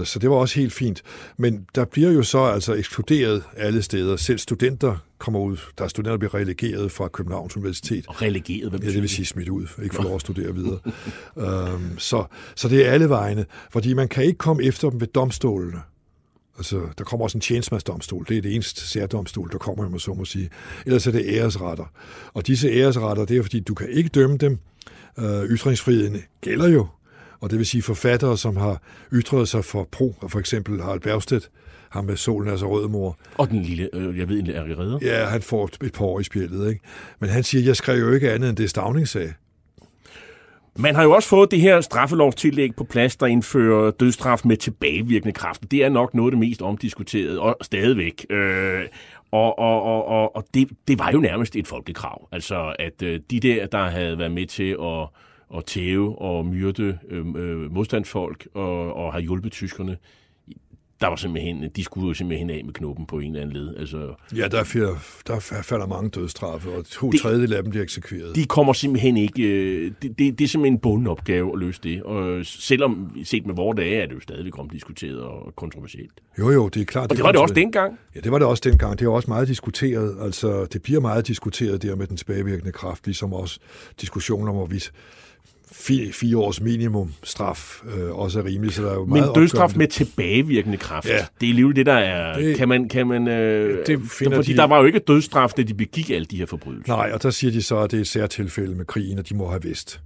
så det var også helt fint. Men der bliver jo så altså ekskluderet alle steder. Selv studenter kommer ud. Der er studenter, der bliver relegeret fra Københavns Universitet. Og relegeret, hvad Ja, det vil sige smidt ud, ikke få lov at studere videre. øhm, så, så det er alle vegne, fordi man kan ikke komme efter dem ved domstolene. Altså, der kommer også en tjenestemandsdomstol. Det er det eneste særdomstol, der kommer, man så må sige. Ellers er det æresretter. Og disse æresretter, det er fordi, du kan ikke dømme dem. Øh, ytringsfriheden gælder jo. Og det vil sige forfattere, som har ytret sig for pro, og for eksempel Harald Bergstedt, ham med solen er så rød mor. Og den lille, øh, jeg ved, en er redder. Ja, han får et par år i spjældet, ikke? Men han siger, jeg skrev jo ikke andet end det Stavning sagde. Man har jo også fået det her straffelovstillæg på plads, der indfører dødsstraf med tilbagevirkende kraft. Det er nok noget af det mest omdiskuterede, og stadigvæk. Øh, og og, og, og, og det, det var jo nærmest et folkekrav. Altså, at øh, de der, der havde været med til at, at tæve og myrde øh, øh, modstandsfolk og, og har hjulpet tyskerne, der var simpelthen, de skulle jo simpelthen af med knuppen på en eller anden led. Altså, Ja, der, falder, der falder mange dødstraffe, og to Det- tredjedel af dem bliver eksekveret. de kommer simpelthen ikke... øh, Det, det, det er simpelthen en bunden opgave at løse det. Og selvom set med vores dage, er det jo stadigvæk omdiskuteret og kontroversielt. Jo, jo, det er klart. Og det var det også dengang. Ja, det var det også dengang. Det er også meget diskuteret. Altså, det bliver meget diskuteret der med den tilbagevirkende kraft, ligesom også diskussioner om, hvorvidt fire, fire års minimum straf øh, også er rimeligt, så der er jo Men meget dødsstraf opgørende. med tilbagevirkende kraft, Ja. det er lige det, der er... Det- kan man... Kan man øh, det finder fordi de- der var jo ikke dødsstraf, da de begik alle de her forbrydelser. Nej, og der siger de så, at det er et særtilfælde med krigen, og de må have vidst.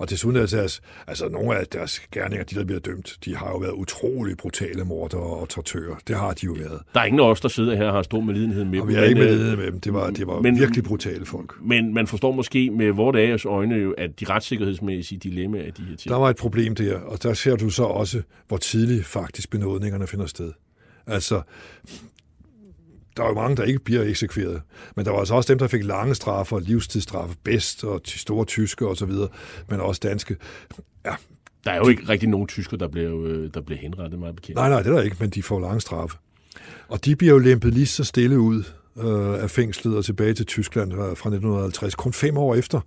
Og desuden er deres, altså nogle af deres gerninger, de der bliver dømt, de har jo været utrolig brutale mordere og tortører. Det har de jo været. Der er ingen af os, der sidder her og har stor medlidenhed med Og dem. vi er ikke med, øh, det med dem. Det var, det var men- virkelig brutale folk. Men man forstår måske med vort af øjne jo, at de retssikkerhedsmæssige dilemmaer af de her ting. Der var et problem der, og der ser du så også, hvor tidligt faktisk benådningerne finder sted. Altså, der er jo mange, der ikke bliver eksekveret, men der var altså også dem, der fik lange straffe og livstidsstraffe, bedst og store tyske og så videre, men også danske. Ja, Der er jo ikke rigtig nogen tysker, der bliver, øh, der bliver henrettet, meget bekendt. nej, nej, det er der ikke, men de får lange straffe. Og de bliver jo lempet lige så stille ud øh, af fængslet og tilbage til Tyskland øh, fra 1950, kun fem år efter.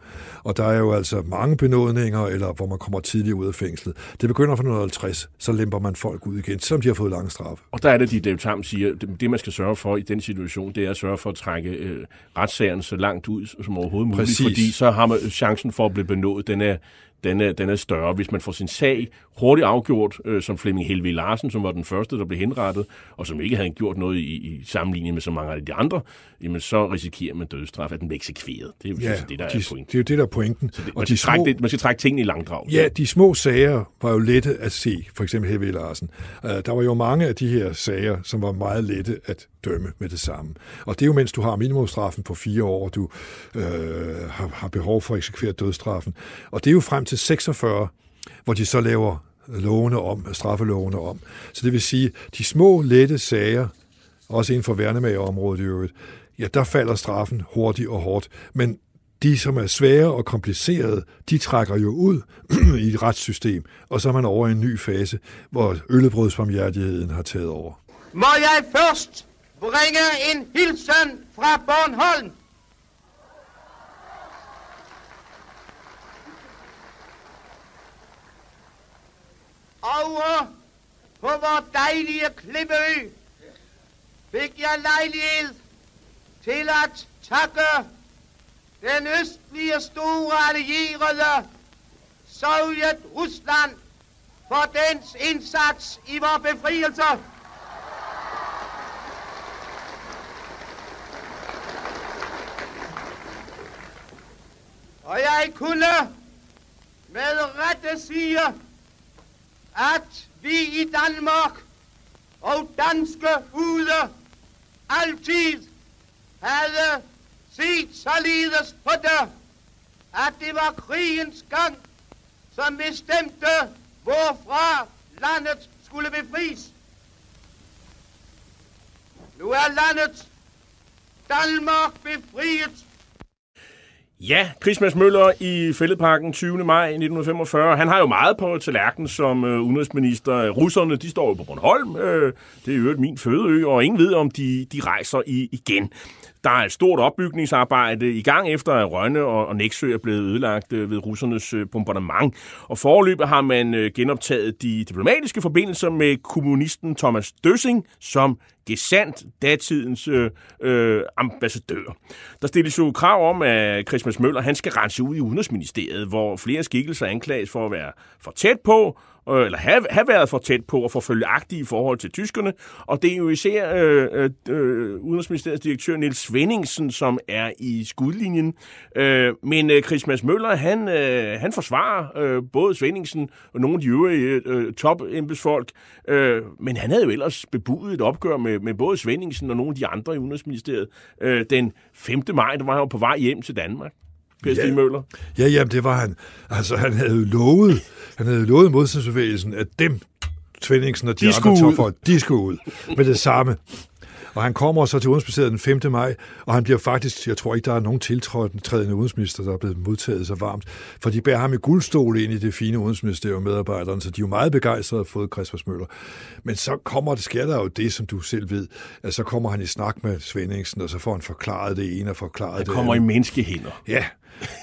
Og der er jo altså mange benådninger, eller hvor man kommer tidligt ud af fængslet. Det begynder fra 1950, så lemper man folk ud igen, selvom de har fået lange straffe. Og der er det, de Dave Tam siger, det, det man skal sørge for i den situation, det er at sørge for at trække øh, retssagerne så langt ud som overhovedet muligt, Præcis. fordi så har man chancen for at blive benået, den er, den er, den er større. Hvis man får sin sag hurtigt afgjort, øh, som Flemming Helve Larsen, som var den første, der blev henrettet, og som ikke havde gjort noget i, i sammenligning med så mange af de andre, jamen så risikerer man dødsstraf, at den bliver eksekveret. Det er jo Ja, det, der de, er pointen. det er jo det, der er pointen. Man og skal, de trække små, det, man skal trække tingene i langdrag. ja, de små sager var jo lette at se, for eksempel Helve Larsen. Uh, der var jo mange af de her sager, som var meget lette at dømme med det samme. Og det er jo, mens du har minimumstraffen på fire år, du øh, har, har behov for at eksekvere dødstraffen. Og det er jo frem til 46, hvor de så laver lovene om, straffelovene om. Så det vil sige, de små, lette sager, også inden for værnemagerområdet i øvrigt, ja, der falder straffen hurtigt og hårdt. Men de, som er svære og komplicerede, de trækker jo ud i et retssystem, og så er man over i en ny fase, hvor øllebrødsbarmhjertigheden har taget over. Må jeg først bringe en hilsen fra Bornholm. Over på vores dejlige klippeø fik jeg lejlighed til at takke den østlige store allierede Sovjet-Rusland for dens indsats i vores befrielse. Og jeg kunne med rette sige, at vi i Danmark og danske ude altid havde set således på det, at det var krigens gang, som bestemte, hvorfra landet skulle befries. Nu er landet Danmark befriet Ja, Christmas Møller i Fælledparken 20. maj 1945. Han har jo meget på tallerkenen som øh, udenrigsminister. Russerne, de står jo på Bornholm. Øh, det er jo øvrigt min fødeø, og ingen ved, om de, de rejser i, igen. Der er et stort opbygningsarbejde i gang efter, at Rønne og, og Næksø er blevet ødelagt øh, ved russernes øh, bombardement. Og forløbet har man øh, genoptaget de diplomatiske forbindelser med kommunisten Thomas Døssing som gesandt datidens øh, øh, ambassadør. Der stilles jo krav om, at Christmas Møller han skal rense ud i Udenrigsministeriet, hvor flere skikkelser anklages for at være for tæt på, øh, eller have, have været for tæt på og for følgeagtige i forhold til tyskerne. Og det er jo især øh, øh, øh Udenrigsministeriets direktør Niels Svendingsen, som er i skudlinjen. Øh, men øh, Christmas Møller, han, øh, han forsvarer øh, både Svendingsen og nogle af de øvrige øh, top-embedsfolk, øh, men han havde jo ellers bebudet et opgør med, med både Svendingsen og nogle af de andre i Udenrigsministeriet øh, den 5. maj, der var han jo på vej hjem til Danmark. Stig Ja. Møller. Ja, jamen, det var han. Altså, han havde jo lovet, han havde lovet modstandsbevægelsen, at dem, Svendingsen og de, De andre topfolk, de skulle ud med det samme. Og han kommer så til Udenrigsministeriet den 5. maj, og han bliver faktisk, jeg tror ikke, der er nogen tiltrædende udenrigsminister, der er blevet modtaget så varmt, for de bærer ham i guldstol ind i det fine udenrigsministerium medarbejderne, så de er jo meget begejstrede at have fået Christmas Møller. Men så kommer det, sker der jo det, som du selv ved, at så kommer han i snak med Svendingsen, og så får han forklaret det ene og forklaret Han det kommer i andet. menneskehænder. Ja,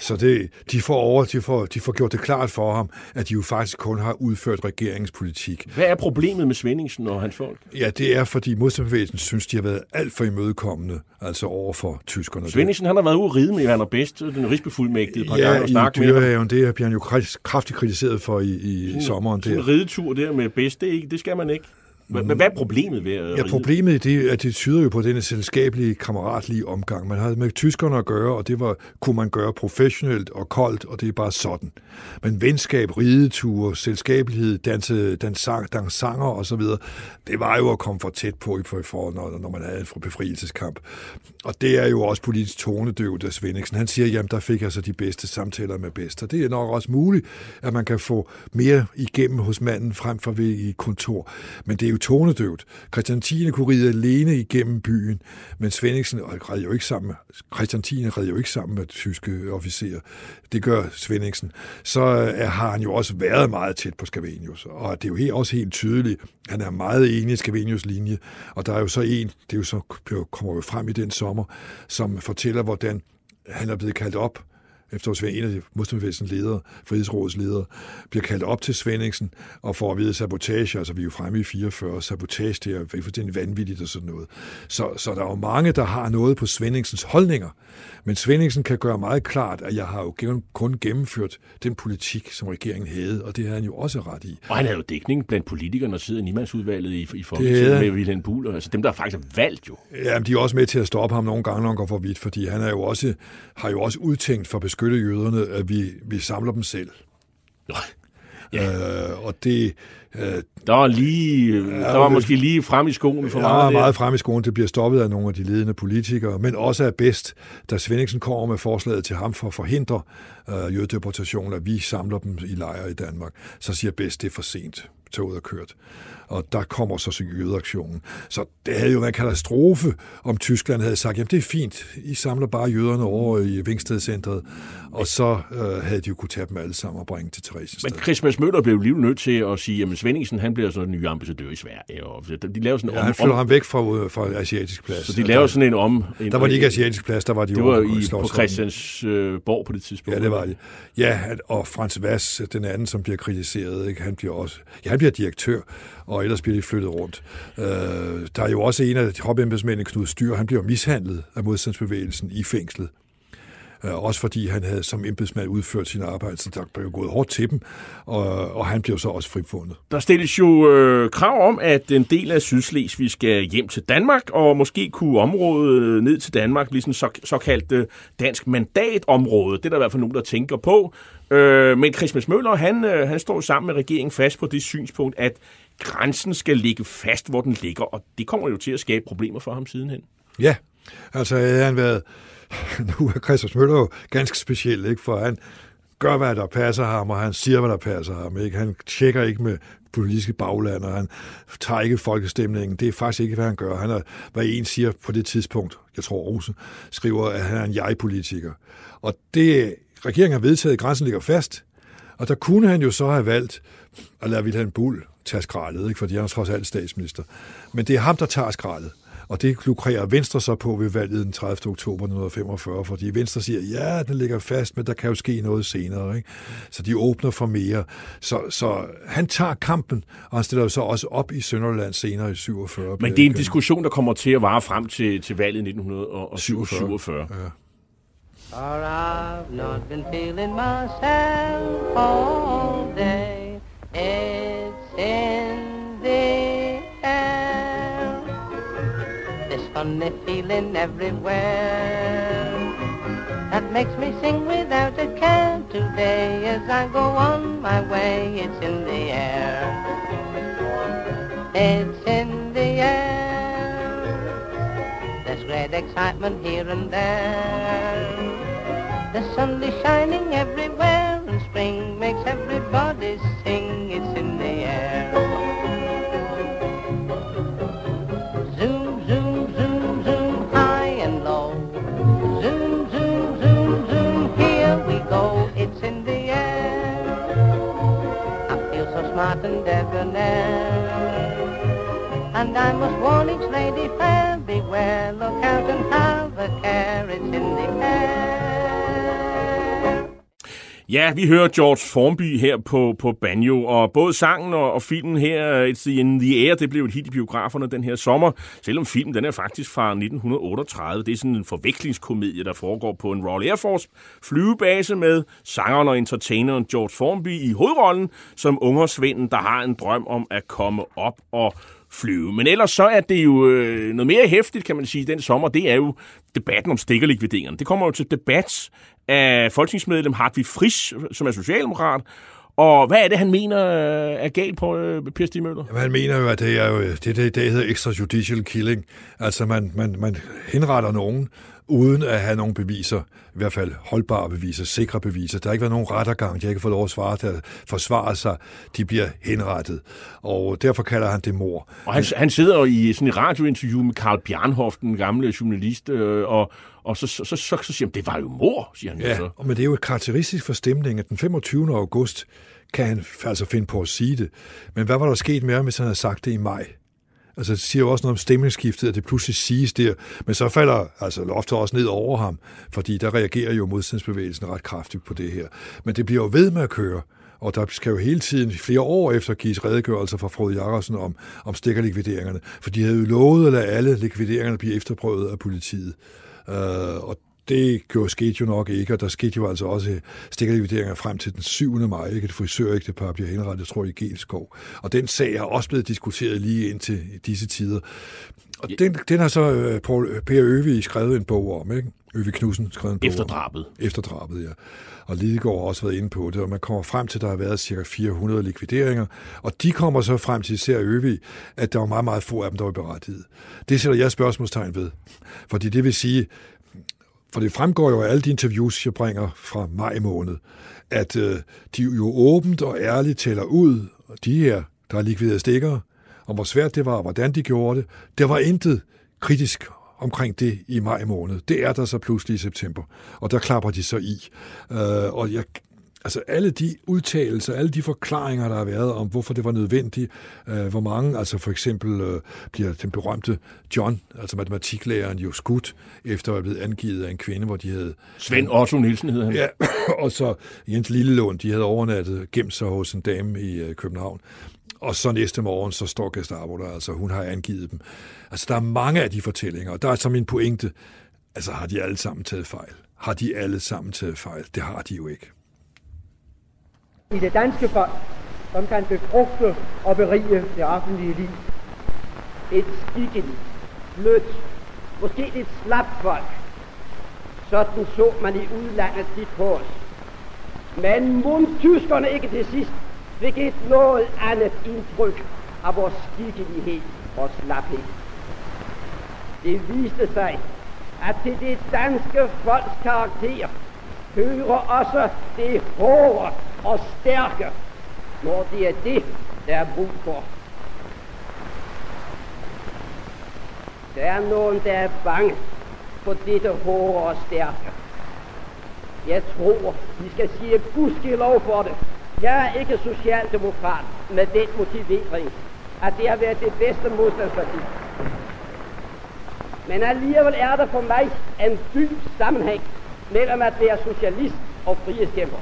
Så det, de, får over, de, får, de får gjort det klart for ham, at de jo faktisk kun har udført regeringspolitik. Hvad er problemet med Svendingsen og hans folk? Ja, det er, fordi modstandsbevægelsen synes, de har været alt for imødekommende, altså over for tyskerne. Svendingsen, han har været ude at ride med Werner Best, den rigsbefuldmægtige, par gange Ja, og snakke med dyrehaven, det bliver han jo kraftigt kritiseret for i, i sommeren. Sådan Der. en ridetur der med Best, det, ikke, det skal man ikke. Hvad, hvad er problemet ved at Ja, problemet er det, at det tyder jo på denne selskabelige, kammeratlige omgang. Man havde med tyskerne at gøre, og det var, kunne man gøre professionelt og koldt, og det er bare sådan. Men venskab, rideture, selskabelighed, danse, dansang, dansanger og så videre, det var jo at komme for tæt på, i for, når, når man havde en befrielseskamp. Og det er jo også politisk tonedøvt af Svendingsen. Han siger, jamen der fik jeg så de bedste samtaler med bedst. Og det er nok også muligt, at man kan få mere igennem hos manden frem for ved i kontor. Men det er jo tonedøvt. Christian 10. kunne ride alene igennem byen, men Svendingsen red jo ikke sammen med, Christian 10. red jo ikke sammen med tyske officerer. Det gør Svendingsen. Så øh, har han jo også været meget tæt på Scavenius, og det er jo helt, også helt tydeligt, han er meget enig i Scavenius linje, og der er jo så en, det er jo så, kommer jo frem i den sommer, som fortæller, hvordan han er blevet kaldt op efter at en af modstandsbevægelsens ledere, Frihedsrådets ledere, bliver kaldt op til Svendingsen og får at vide sabotage, altså vi er jo fremme i 44, sabotage, det er fuldstændig vanvittigt og sådan noget. Så, så der er jo mange, der har noget på Svendingsens holdninger, men Svendingsen kan gøre meget klart, at jeg har jo kun gennemført den politik, som regeringen havde, og det har han jo også ret i. Og han havde jo dækning blandt politikerne, der sidder i Nimandsudvalget i, i havde Folketinget med Wilhelm Buhl, altså dem, der faktisk er valgt jo. Ja, men de er også med til at stoppe ham nogle gange, når han går for vidt, fordi han er jo også, har jo også udtænkt for beskytte jøderne, at vi, vi samler dem selv. Ja. Øh, og det, øh, Der var, lige, der var måske lige frem i skoen for meget. er der. meget frem i skolen. Det bliver stoppet af nogle af de ledende politikere, men også er bedst, da Svendingsen kommer med forslaget til ham for at forhindre øh, jødedeportation, at vi samler dem i lejre i Danmark. Så siger bedst, det er for sent. Toget er kørt. Og der kommer så så jødeaktionen. Så det havde jo været en katastrofe, om Tyskland havde sagt, jamen det er fint, I samler bare jøderne over i Vingstedcentret, og så øh, havde de jo kunne tage dem alle sammen og bringe til Theresienstadt. Men Christmas Møller blev lige nødt til at sige, at Svendingsen han bliver sådan en ny ambassadør i Sverige. Og de laver sådan en Ja, om, han flytter om, ham væk fra, fra asiatisk plads. så de laver sådan en om... En, Der var de ikke asiatisk plads, der var de Det var over i, på. Christiansborg på det tidspunkt. Ja, det var det. Ja, og Frans Vass, den anden, som bliver kritiseret, ikke? han bliver også, ja, han bliver direktør, og ellers bliver de flyttet rundt. Øh, der er jo også en af hopembedsmændene, Knud Styr, han bliver mishandlet af modstandsbevægelsen i fængslet. Øh, også fordi han havde som embedsmand udført sin arbejde, så der blev gået hårdt til dem, og, og han blev så også frifundet. Der stilles jo øh, krav om, at en del af Sydslesvig skal hjem til Danmark, og måske kunne området øh, ned til Danmark blive sådan så, såkaldt øh, dansk mandatområde. Det er der i hvert fald nogen, der tænker på. Øh, men Christmas Møller, han, øh, han står sammen med regeringen fast på det synspunkt, at grænsen skal ligge fast, hvor den ligger, og det kommer jo til at skabe problemer for ham sidenhen. Ja, altså havde han været... Nu er Christmas Møller jo ganske speciel, ikke? for han gør, hvad der passer ham, og han siger, hvad der passer ham. Ikke? Han tjekker ikke med politiske bagland, og han tager ikke folkestemningen. Det er faktisk ikke, hvad han gør. Han er, hvad en siger på det tidspunkt, jeg tror Rose, skriver, at han er en jeg-politiker. Og det, regeringen har vedtaget, at grænsen ligger fast, og der kunne han jo så have valgt at lade Wilhelm Bull tage skraldet, ikke? fordi han er trods alt statsminister. Men det er ham, der tager skraldet. Og det lukrerer Venstre så på ved valget den 30. oktober 1945, fordi Venstre siger, ja, den ligger fast, men der kan jo ske noget senere. Ikke? Så de åbner for mere. Så, så han tager kampen, og han stiller jo så også op i Sønderland senere i 47. Men det er en diskussion, der kommer til at vare frem til, til valget i 1947. Ja. For I've not been feeling myself all day. It's in the air. This funny feeling everywhere that makes me sing without a care today as I go on my way. It's in the air. It's in the air. There's great excitement here and there. The sun is shining everywhere and spring makes everybody sing. It's in the air. Zoom, zoom, zoom, zoom, high and low. Zoom, zoom, zoom, zoom, here we go. It's in the air. I feel so smart and debonair. And I must warn each lady fair, beware, look out and have a care, it's in the air. Ja, vi hører George Formby her på, på banjo, og både sangen og, og filmen her, øh, It's in the Air, det blev et hit i biograferne den her sommer, selvom filmen den er faktisk fra 1938. Det er sådan en forvekslingskomedie, der foregår på en Royal Air Force flyvebase med sangeren og entertaineren George Formby i hovedrollen, som ungersvinden, der har en drøm om at komme op og flyve. Men ellers så er det jo øh, noget mere hæftigt, kan man sige, den sommer, det er jo debatten om stikkerlikvideringerne. Det kommer jo til debat af folketingsmedlem Hartwig Frisch, som er socialdemokrat, og hvad er det, han mener øh, er galt på, øh, Per Stig Møller? Jamen, han mener jo, at det er jo det, det, det hedder extrajudicial killing. Altså, man, man, man henretter nogen, uden at have nogle beviser, i hvert fald holdbare beviser, sikre beviser. Der har ikke været nogen rettergang, de har ikke fået lov at svare til at forsvare sig, de bliver henrettet. Og derfor kalder han det mor. Og han, han sidder jo i sådan et radiointerview med Karl Bjarnhoff, den gamle journalist, øh, og, og så, så, så, så, så siger han, det var jo mor, siger han Ja, så. men det er jo et karakteristisk for stemningen, at den 25. august kan han altså finde på at sige det. Men hvad var der sket med ham, hvis han havde sagt det i maj? Altså, det siger jo også noget om stemningsskiftet, at det pludselig siges der. Men så falder altså loftet også ned over ham, fordi der reagerer jo modstandsbevægelsen ret kraftigt på det her. Men det bliver jo ved med at køre. Og der skal jo hele tiden, flere år efter, gives redegørelser fra Frode Jakobsen om, om stikkerlikvideringerne. For de havde jo lovet at lade alle likvideringerne blive efterprøvet af politiet. Øh, og det gjorde, skete jo nok ikke, og der skete jo altså også stikkerlikvideringer frem til den 7. maj. Ikke? Et frisørægtepar bliver henrettet, tror jeg, i Gelskov. Og den sag har også blevet diskuteret lige indtil disse tider. Og den, den har så øh, Paul, Per Øvig skrevet en bog om, ikke? Øvig Knudsen skrevet en bog Efter om. drabet. Efter drabet, ja. Og Lidegaard har også været inde på det, og man kommer frem til, at der har været ca. 400 likvideringer, og de kommer så frem til, især Øvig, at der var meget, meget få af dem, der var berettiget. Det sætter jeg spørgsmålstegn ved. Fordi det vil sige, for det fremgår jo af alle de interviews, jeg bringer fra maj måned, at øh, de jo åbent og ærligt tæller ud, og de her, der er likviderede stikker, om hvor svært det var, og hvordan de gjorde det. Der var intet kritisk omkring det i maj måned. Det er der så pludselig i september, og der klapper de så i. Øh, og jeg, altså alle de udtalelser, alle de forklaringer, der har været om, hvorfor det var nødvendigt, øh, hvor mange, altså for eksempel øh, bliver den berømte John, altså matematiklæreren, jo skudt, efter at være blevet angivet af en kvinde, hvor de havde Svend Otto Nielsen hedder han. Ja, og så Jens Lillelund, de havde overnattet, gemt sig hos en dame i øh, København. Og så næste morgen, så står Gestapo der, altså hun har angivet dem. Altså der er mange af de fortællinger, og der er så min pointe, altså har de alle sammen taget fejl? Har de alle sammen taget fejl? Det har de jo ikke i det danske folk, som kan befrugte og berige det offentlige liv. Et skikkeligt, blødt, måske lidt slapt folk. Sådan så man i udlandet de på os. Men mund tyskerne ikke til sidst fik et noget andet indtryk af vores skikkelighed og slaphed. Det viste sig, at til det danske folks karakter hører også det hårde og stærke, når det er det, der er brug for. Der er nogen, der er bange for dette hårde og stærke. Jeg tror, vi skal sige gudskelov for det. Jeg er ikke socialdemokrat med den motivering, at det har været det bedste modstandsparti. Men alligevel er der for mig en dyb sammenhæng mellem at være socialist og frihedskæmper.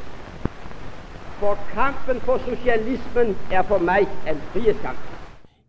For kampen for socialismen er for mig en frihedskamp.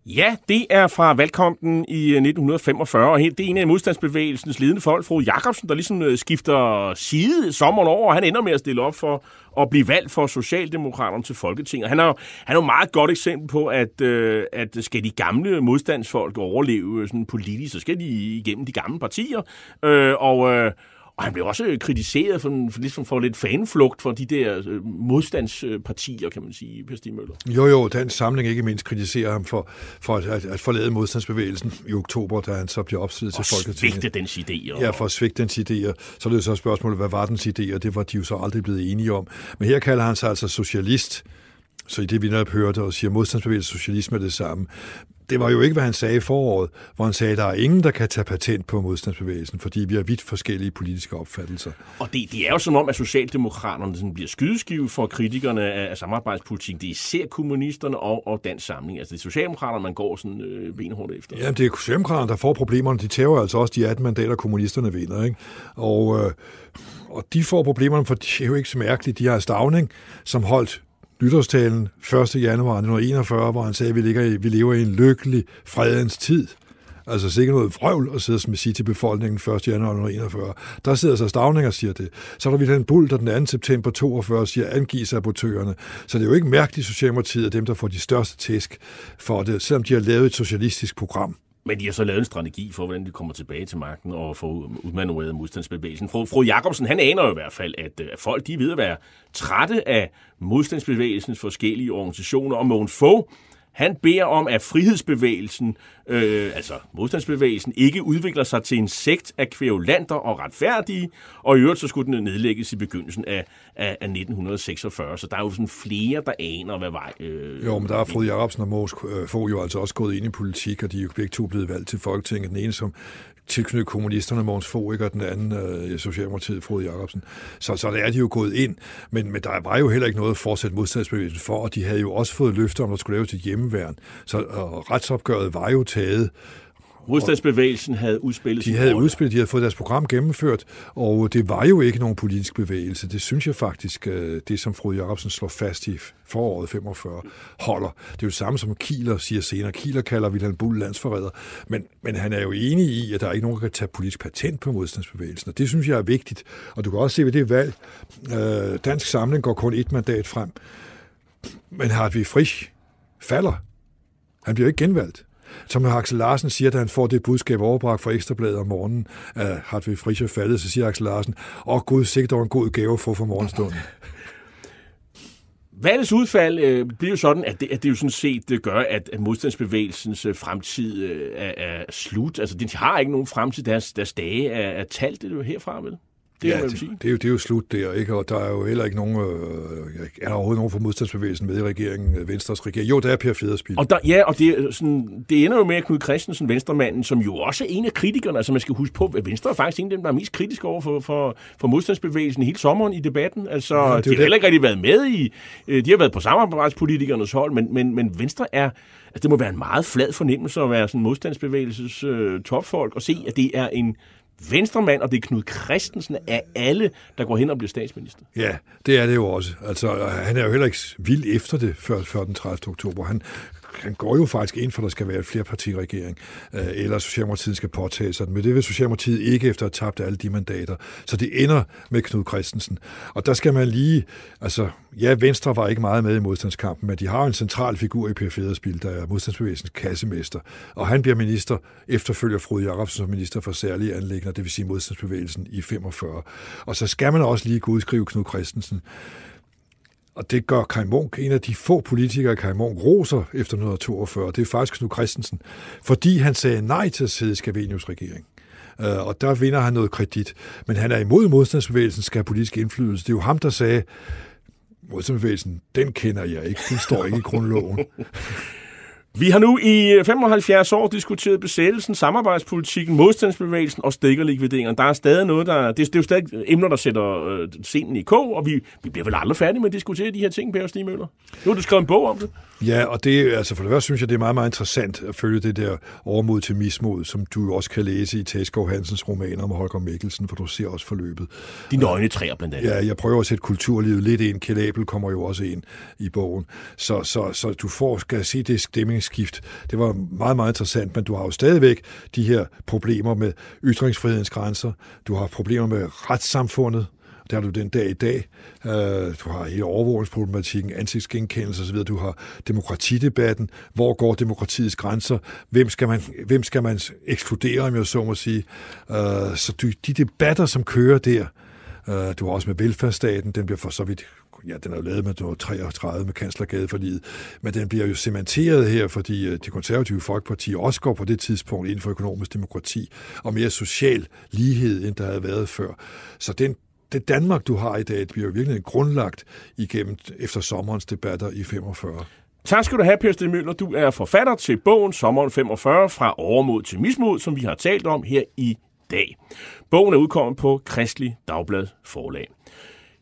Ja, det er fra valgkampen i øh, 1945, og det er en af modstandsbevægelsens ledende folk, fru Jacobsen, der ligesom øh, skifter side sommeren over, og han ender med at stille op for at blive valgt for Socialdemokraterne til Folketinget. Han er jo, han er jo meget godt eksempel på, at, øh, at skal de gamle modstandsfolk overleve øh, sådan politisk, så skal de igennem de gamle partier, øh, og... Øh, og han blev også øh, kritiseret for, for, ligesom for lidt fanflugt for de der øh, modstandspartier, kan man sige, Per Stig Møller. Jo, jo, den samling ikke mindst kritiserer ham for, for at, at, forlade modstandsbevægelsen i oktober, da han så bliver opstillet til Og Folketinget. svigte dens idéer. Ja, for at svigte dens idéer. Så er det så spørgsmålet, hvad var dens idéer? Det var de jo så aldrig blevet enige om. Men her kalder han sig altså socialist, Så i det, vi netop hørte og siger, modstandsbevægelse og socialisme er det samme. Det var jo ikke, hvad han sagde i foråret, hvor han sagde, at der er ingen, der kan tage patent på modstandsbevægelsen, fordi vi har vidt forskellige politiske opfattelser. Og det, det er jo som om, at Socialdemokraterne sådan bliver skydeskive for kritikerne af, af samarbejdspolitik. Det er især kommunisterne og, og Dansk Samling. Altså det er Socialdemokraterne, man går sådan øh, benhårdt efter. Jamen, det er Socialdemokraterne, der får problemerne. De tæver altså også de 18 mandater, kommunisterne vinder. Ikke? Og, øh, og de får problemerne, for det er jo ikke så mærkeligt. De har Stavning, som holdt nytårstalen 1. januar 1941, hvor han sagde, at vi, ligger i, vi lever i en lykkelig fredens tid. Altså sikkert noget vrøvl at sidde og sige til befolkningen 1. januar 1941. Der sidder så Stavning og siger det. Så er der Vilhelm Bull, der den 2. september 42 siger, angiv sabotørerne. Så det er jo ikke mærkeligt, at Socialdemokratiet er dem, der får de største tæsk for det, selvom de har lavet et socialistisk program. Men de har så lavet en strategi for, hvordan de kommer tilbage til magten og får udmanøvreret modstandsbevægelsen. Fru, fru Jacobsen, han aner jo i hvert fald, at, øh, at folk de er ved at være trætte af modstandsbevægelsens forskellige organisationer. Og Mogens Fogh, han beder om, at frihedsbevægelsen, øh, altså modstandsbevægelsen, ikke udvikler sig til en sekt af kvævlanter og retfærdige, og i øvrigt så skulle den nedlægges i begyndelsen af, af, af 1946. Så der er jo sådan flere, der aner, hvad vej... Øh, jo, men der er Frode Jacobsen og Mås øh, får jo altså også gået ind i politik, og de er jo begge to blevet valgt til Folketinget. Den ene som tilknyttet kommunisterne, Måns Fogh, og den anden øh, Socialdemokratiet, Frode Jacobsen. Så, så der er de jo gået ind, men, men der var jo heller ikke noget at fortsætte modstandsbevægelsen for, og de havde jo også fået løfter om, at der skulle laves et hjemmeværn. Så og retsopgøret var jo taget, Modstandsbevægelsen havde udspillet De havde udspillet, de havde fået deres program gennemført, og det var jo ikke nogen politisk bevægelse. Det synes jeg faktisk, øh, det som Frode Jacobsen slår fast i foråret 45, holder. Det er jo det samme som Kieler siger senere. Kieler kalder Wilhelm Bull landsforræder, men, men han er jo enig i, at der er ikke nogen, der kan tage politisk patent på modstandsbevægelsen, og det synes jeg er vigtigt. Og du kan også se ved det valg, øh, Dansk Samling går kun et mandat frem, men Hartwig Frisch falder. Han bliver ikke genvalgt. Som Axel Larsen siger, da han får det budskab overbragt fra Ekstrabladet om morgenen, at Hartwig Frisch er faldet, så siger Axel Larsen, åh oh, gud, sikkert var en god gave at få for morgenstunden. Valgets udfald øh, bliver jo sådan, at det, at det jo sådan set det gør, at, at modstandsbevægelsens øh, fremtid øh, er, er slut. Altså, de har ikke nogen fremtid. Deres, deres dage er, er talt det jo herfra, vel? Det, ja, det, det, er jo, det er jo slut der, ikke? og der er jo heller ikke nogen, øh, er der overhovedet nogen fra modstandsbevægelsen med i regeringen, øh, Venstres regering? Jo, der er Per Federspil. Og der, ja, og det, sådan, det ender jo med, at Knud Christensen, venstremanden, som jo også er en af kritikerne, altså man skal huske på, at Venstre er faktisk en af dem, der er mest kritisk over for, for, for modstandsbevægelsen hele sommeren i debatten. Altså, ja, de har heller ikke rigtig været med i, øh, de har været på samarbejdspolitikernes hold, men, men, men Venstre er, altså det må være en meget flad fornemmelse at være sådan modstandsbevægelses øh, topfolk, og se, at det er en venstremand, og det er Knud Christensen af alle, der går hen og bliver statsminister. Ja, det er det jo også. Altså, han er jo heller ikke vild efter det før, før den 30. oktober. Han, han går jo faktisk ind for, at der skal være et flerpartiregering, øh, eller Socialdemokratiet skal påtage sig den. Men det vil Socialdemokratiet ikke efter at have tabt alle de mandater. Så det ender med Knud Christensen. Og der skal man lige, altså, ja, Venstre var ikke meget med i modstandskampen, men de har jo en central figur i Per Federspil, der er modstandsbevægelsens kassemester. Og han bliver minister, efterfølger Frode Jacobsen som minister for særlige anlægner, det vil sige modstandsbevægelsen i 45. Og så skal man også lige godskrive Knud Christensen og det gør Kai Munk, en af de få politikere, Kai Munk roser efter 1942, det er faktisk Knud Christensen, fordi han sagde nej til at sidde i Skavenius regering. Øh, og der vinder han noget kredit. Men han er imod modstandsbevægelsen, skal have politisk indflydelse. Det er jo ham, der sagde, modstandsbevægelsen, den kender jeg ikke. Den står ikke i grundloven. Vi har nu i 75 år diskuteret besættelsen, samarbejdspolitikken, modstandsbevægelsen og stikkerlikvideringen. Der er stadig noget, der... Det, det er jo stadig emner, der sætter øh, scenen i kog, og vi, vi bliver vel aldrig færdige med at diskutere de her ting, Per Stig Møller. Nu har du skrevet en bog om det. Ja, og det, altså for det første synes jeg, det er meget, meget interessant at følge det der overmod til mismod, som du også kan læse i Teskov Hansens romaner om Holger Mikkelsen, for du ser også forløbet. De nøgne træer blandt andet. Ja, jeg prøver at sætte kulturlivet lidt ind. Kjell Abel kommer jo også ind i bogen. Så, så, så du får, skal se det regeringsskift. Det var meget, meget interessant, men du har jo stadigvæk de her problemer med ytringsfrihedens grænser. Du har problemer med retssamfundet, det har du den dag i dag. Øh, du har hele overvågningsproblematikken, ansigtsgenkendelse osv. Du har demokratidebatten. Hvor går demokratiets grænser? Hvem skal man, hvem skal man ekskludere, om jeg så må sige? Øh, så de debatter, som kører der, øh, du har også med velfærdsstaten, den bliver for så vidt ja, den er jo lavet med 33 med kanslergadeforliget, men den bliver jo cementeret her, fordi øh, det konservative folkeparti også går på det tidspunkt inden for økonomisk demokrati og mere social lighed, end der havde været før. Så den det Danmark, du har i dag, det bliver jo virkelig grundlagt igennem efter sommerens debatter i 45. Tak skal du have, Per Sten Møller. Du er forfatter til bogen Sommeren 45 fra overmod til mismod, som vi har talt om her i dag. Bogen er udkommet på Kristelig Dagblad Forlag.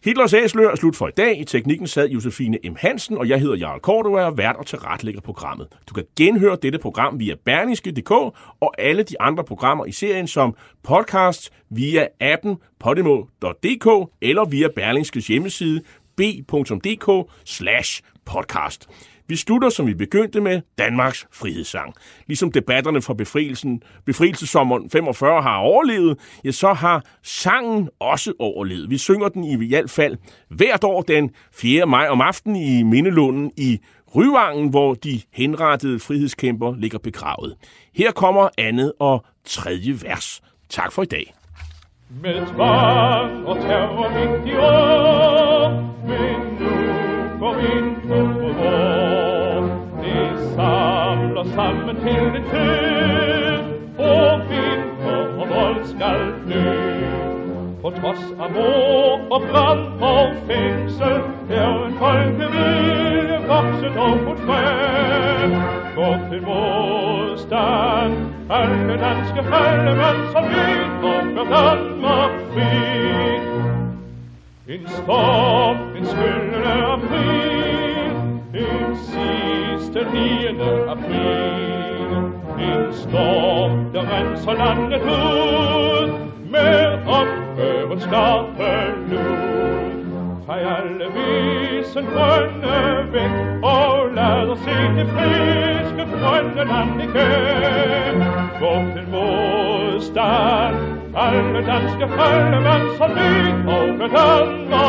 Hitlers Æsler er slut for i dag. I teknikken sad Josefine M. Hansen, og jeg hedder Jarl Kortua og er vært og tilrettelægger programmet. Du kan genhøre dette program via berniske.dk og alle de andre programmer i serien som podcast via appen podimo.dk eller via Berlingskes hjemmeside b.dk slash podcast. Vi slutter, som vi begyndte med, Danmarks frihedssang. Ligesom debatterne fra befrielsen, befrielsessommeren 45 har overlevet, ja, så har sangen også overlevet. Vi synger den i hvert fald hvert år den 4. maj om aftenen i Mindelunden i Ryvangen, hvor de henrettede frihedskæmper ligger begravet. Her kommer andet og tredje vers. Tak for i dag. Med tvang og terror midt i år, men nu går ind på vor. Sammen til en tid, og vinter og vold skal fly. På trods af mor og brand og fængsel, er en folkevilje vokset og på træ. Gå til modstand, alle danske faldemænd, som vinter gør Danmark fri. En storm, en skyldende april, den 9. april. En storm, der renser landet ud, med oprørens skarpe lud. Fej alle visen grønne væk, og lad os se det friske grønne land igen. Gå til modstand, alle danske folkemænd, som vi og Danmark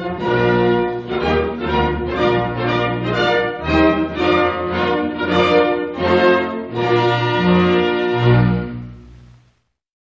you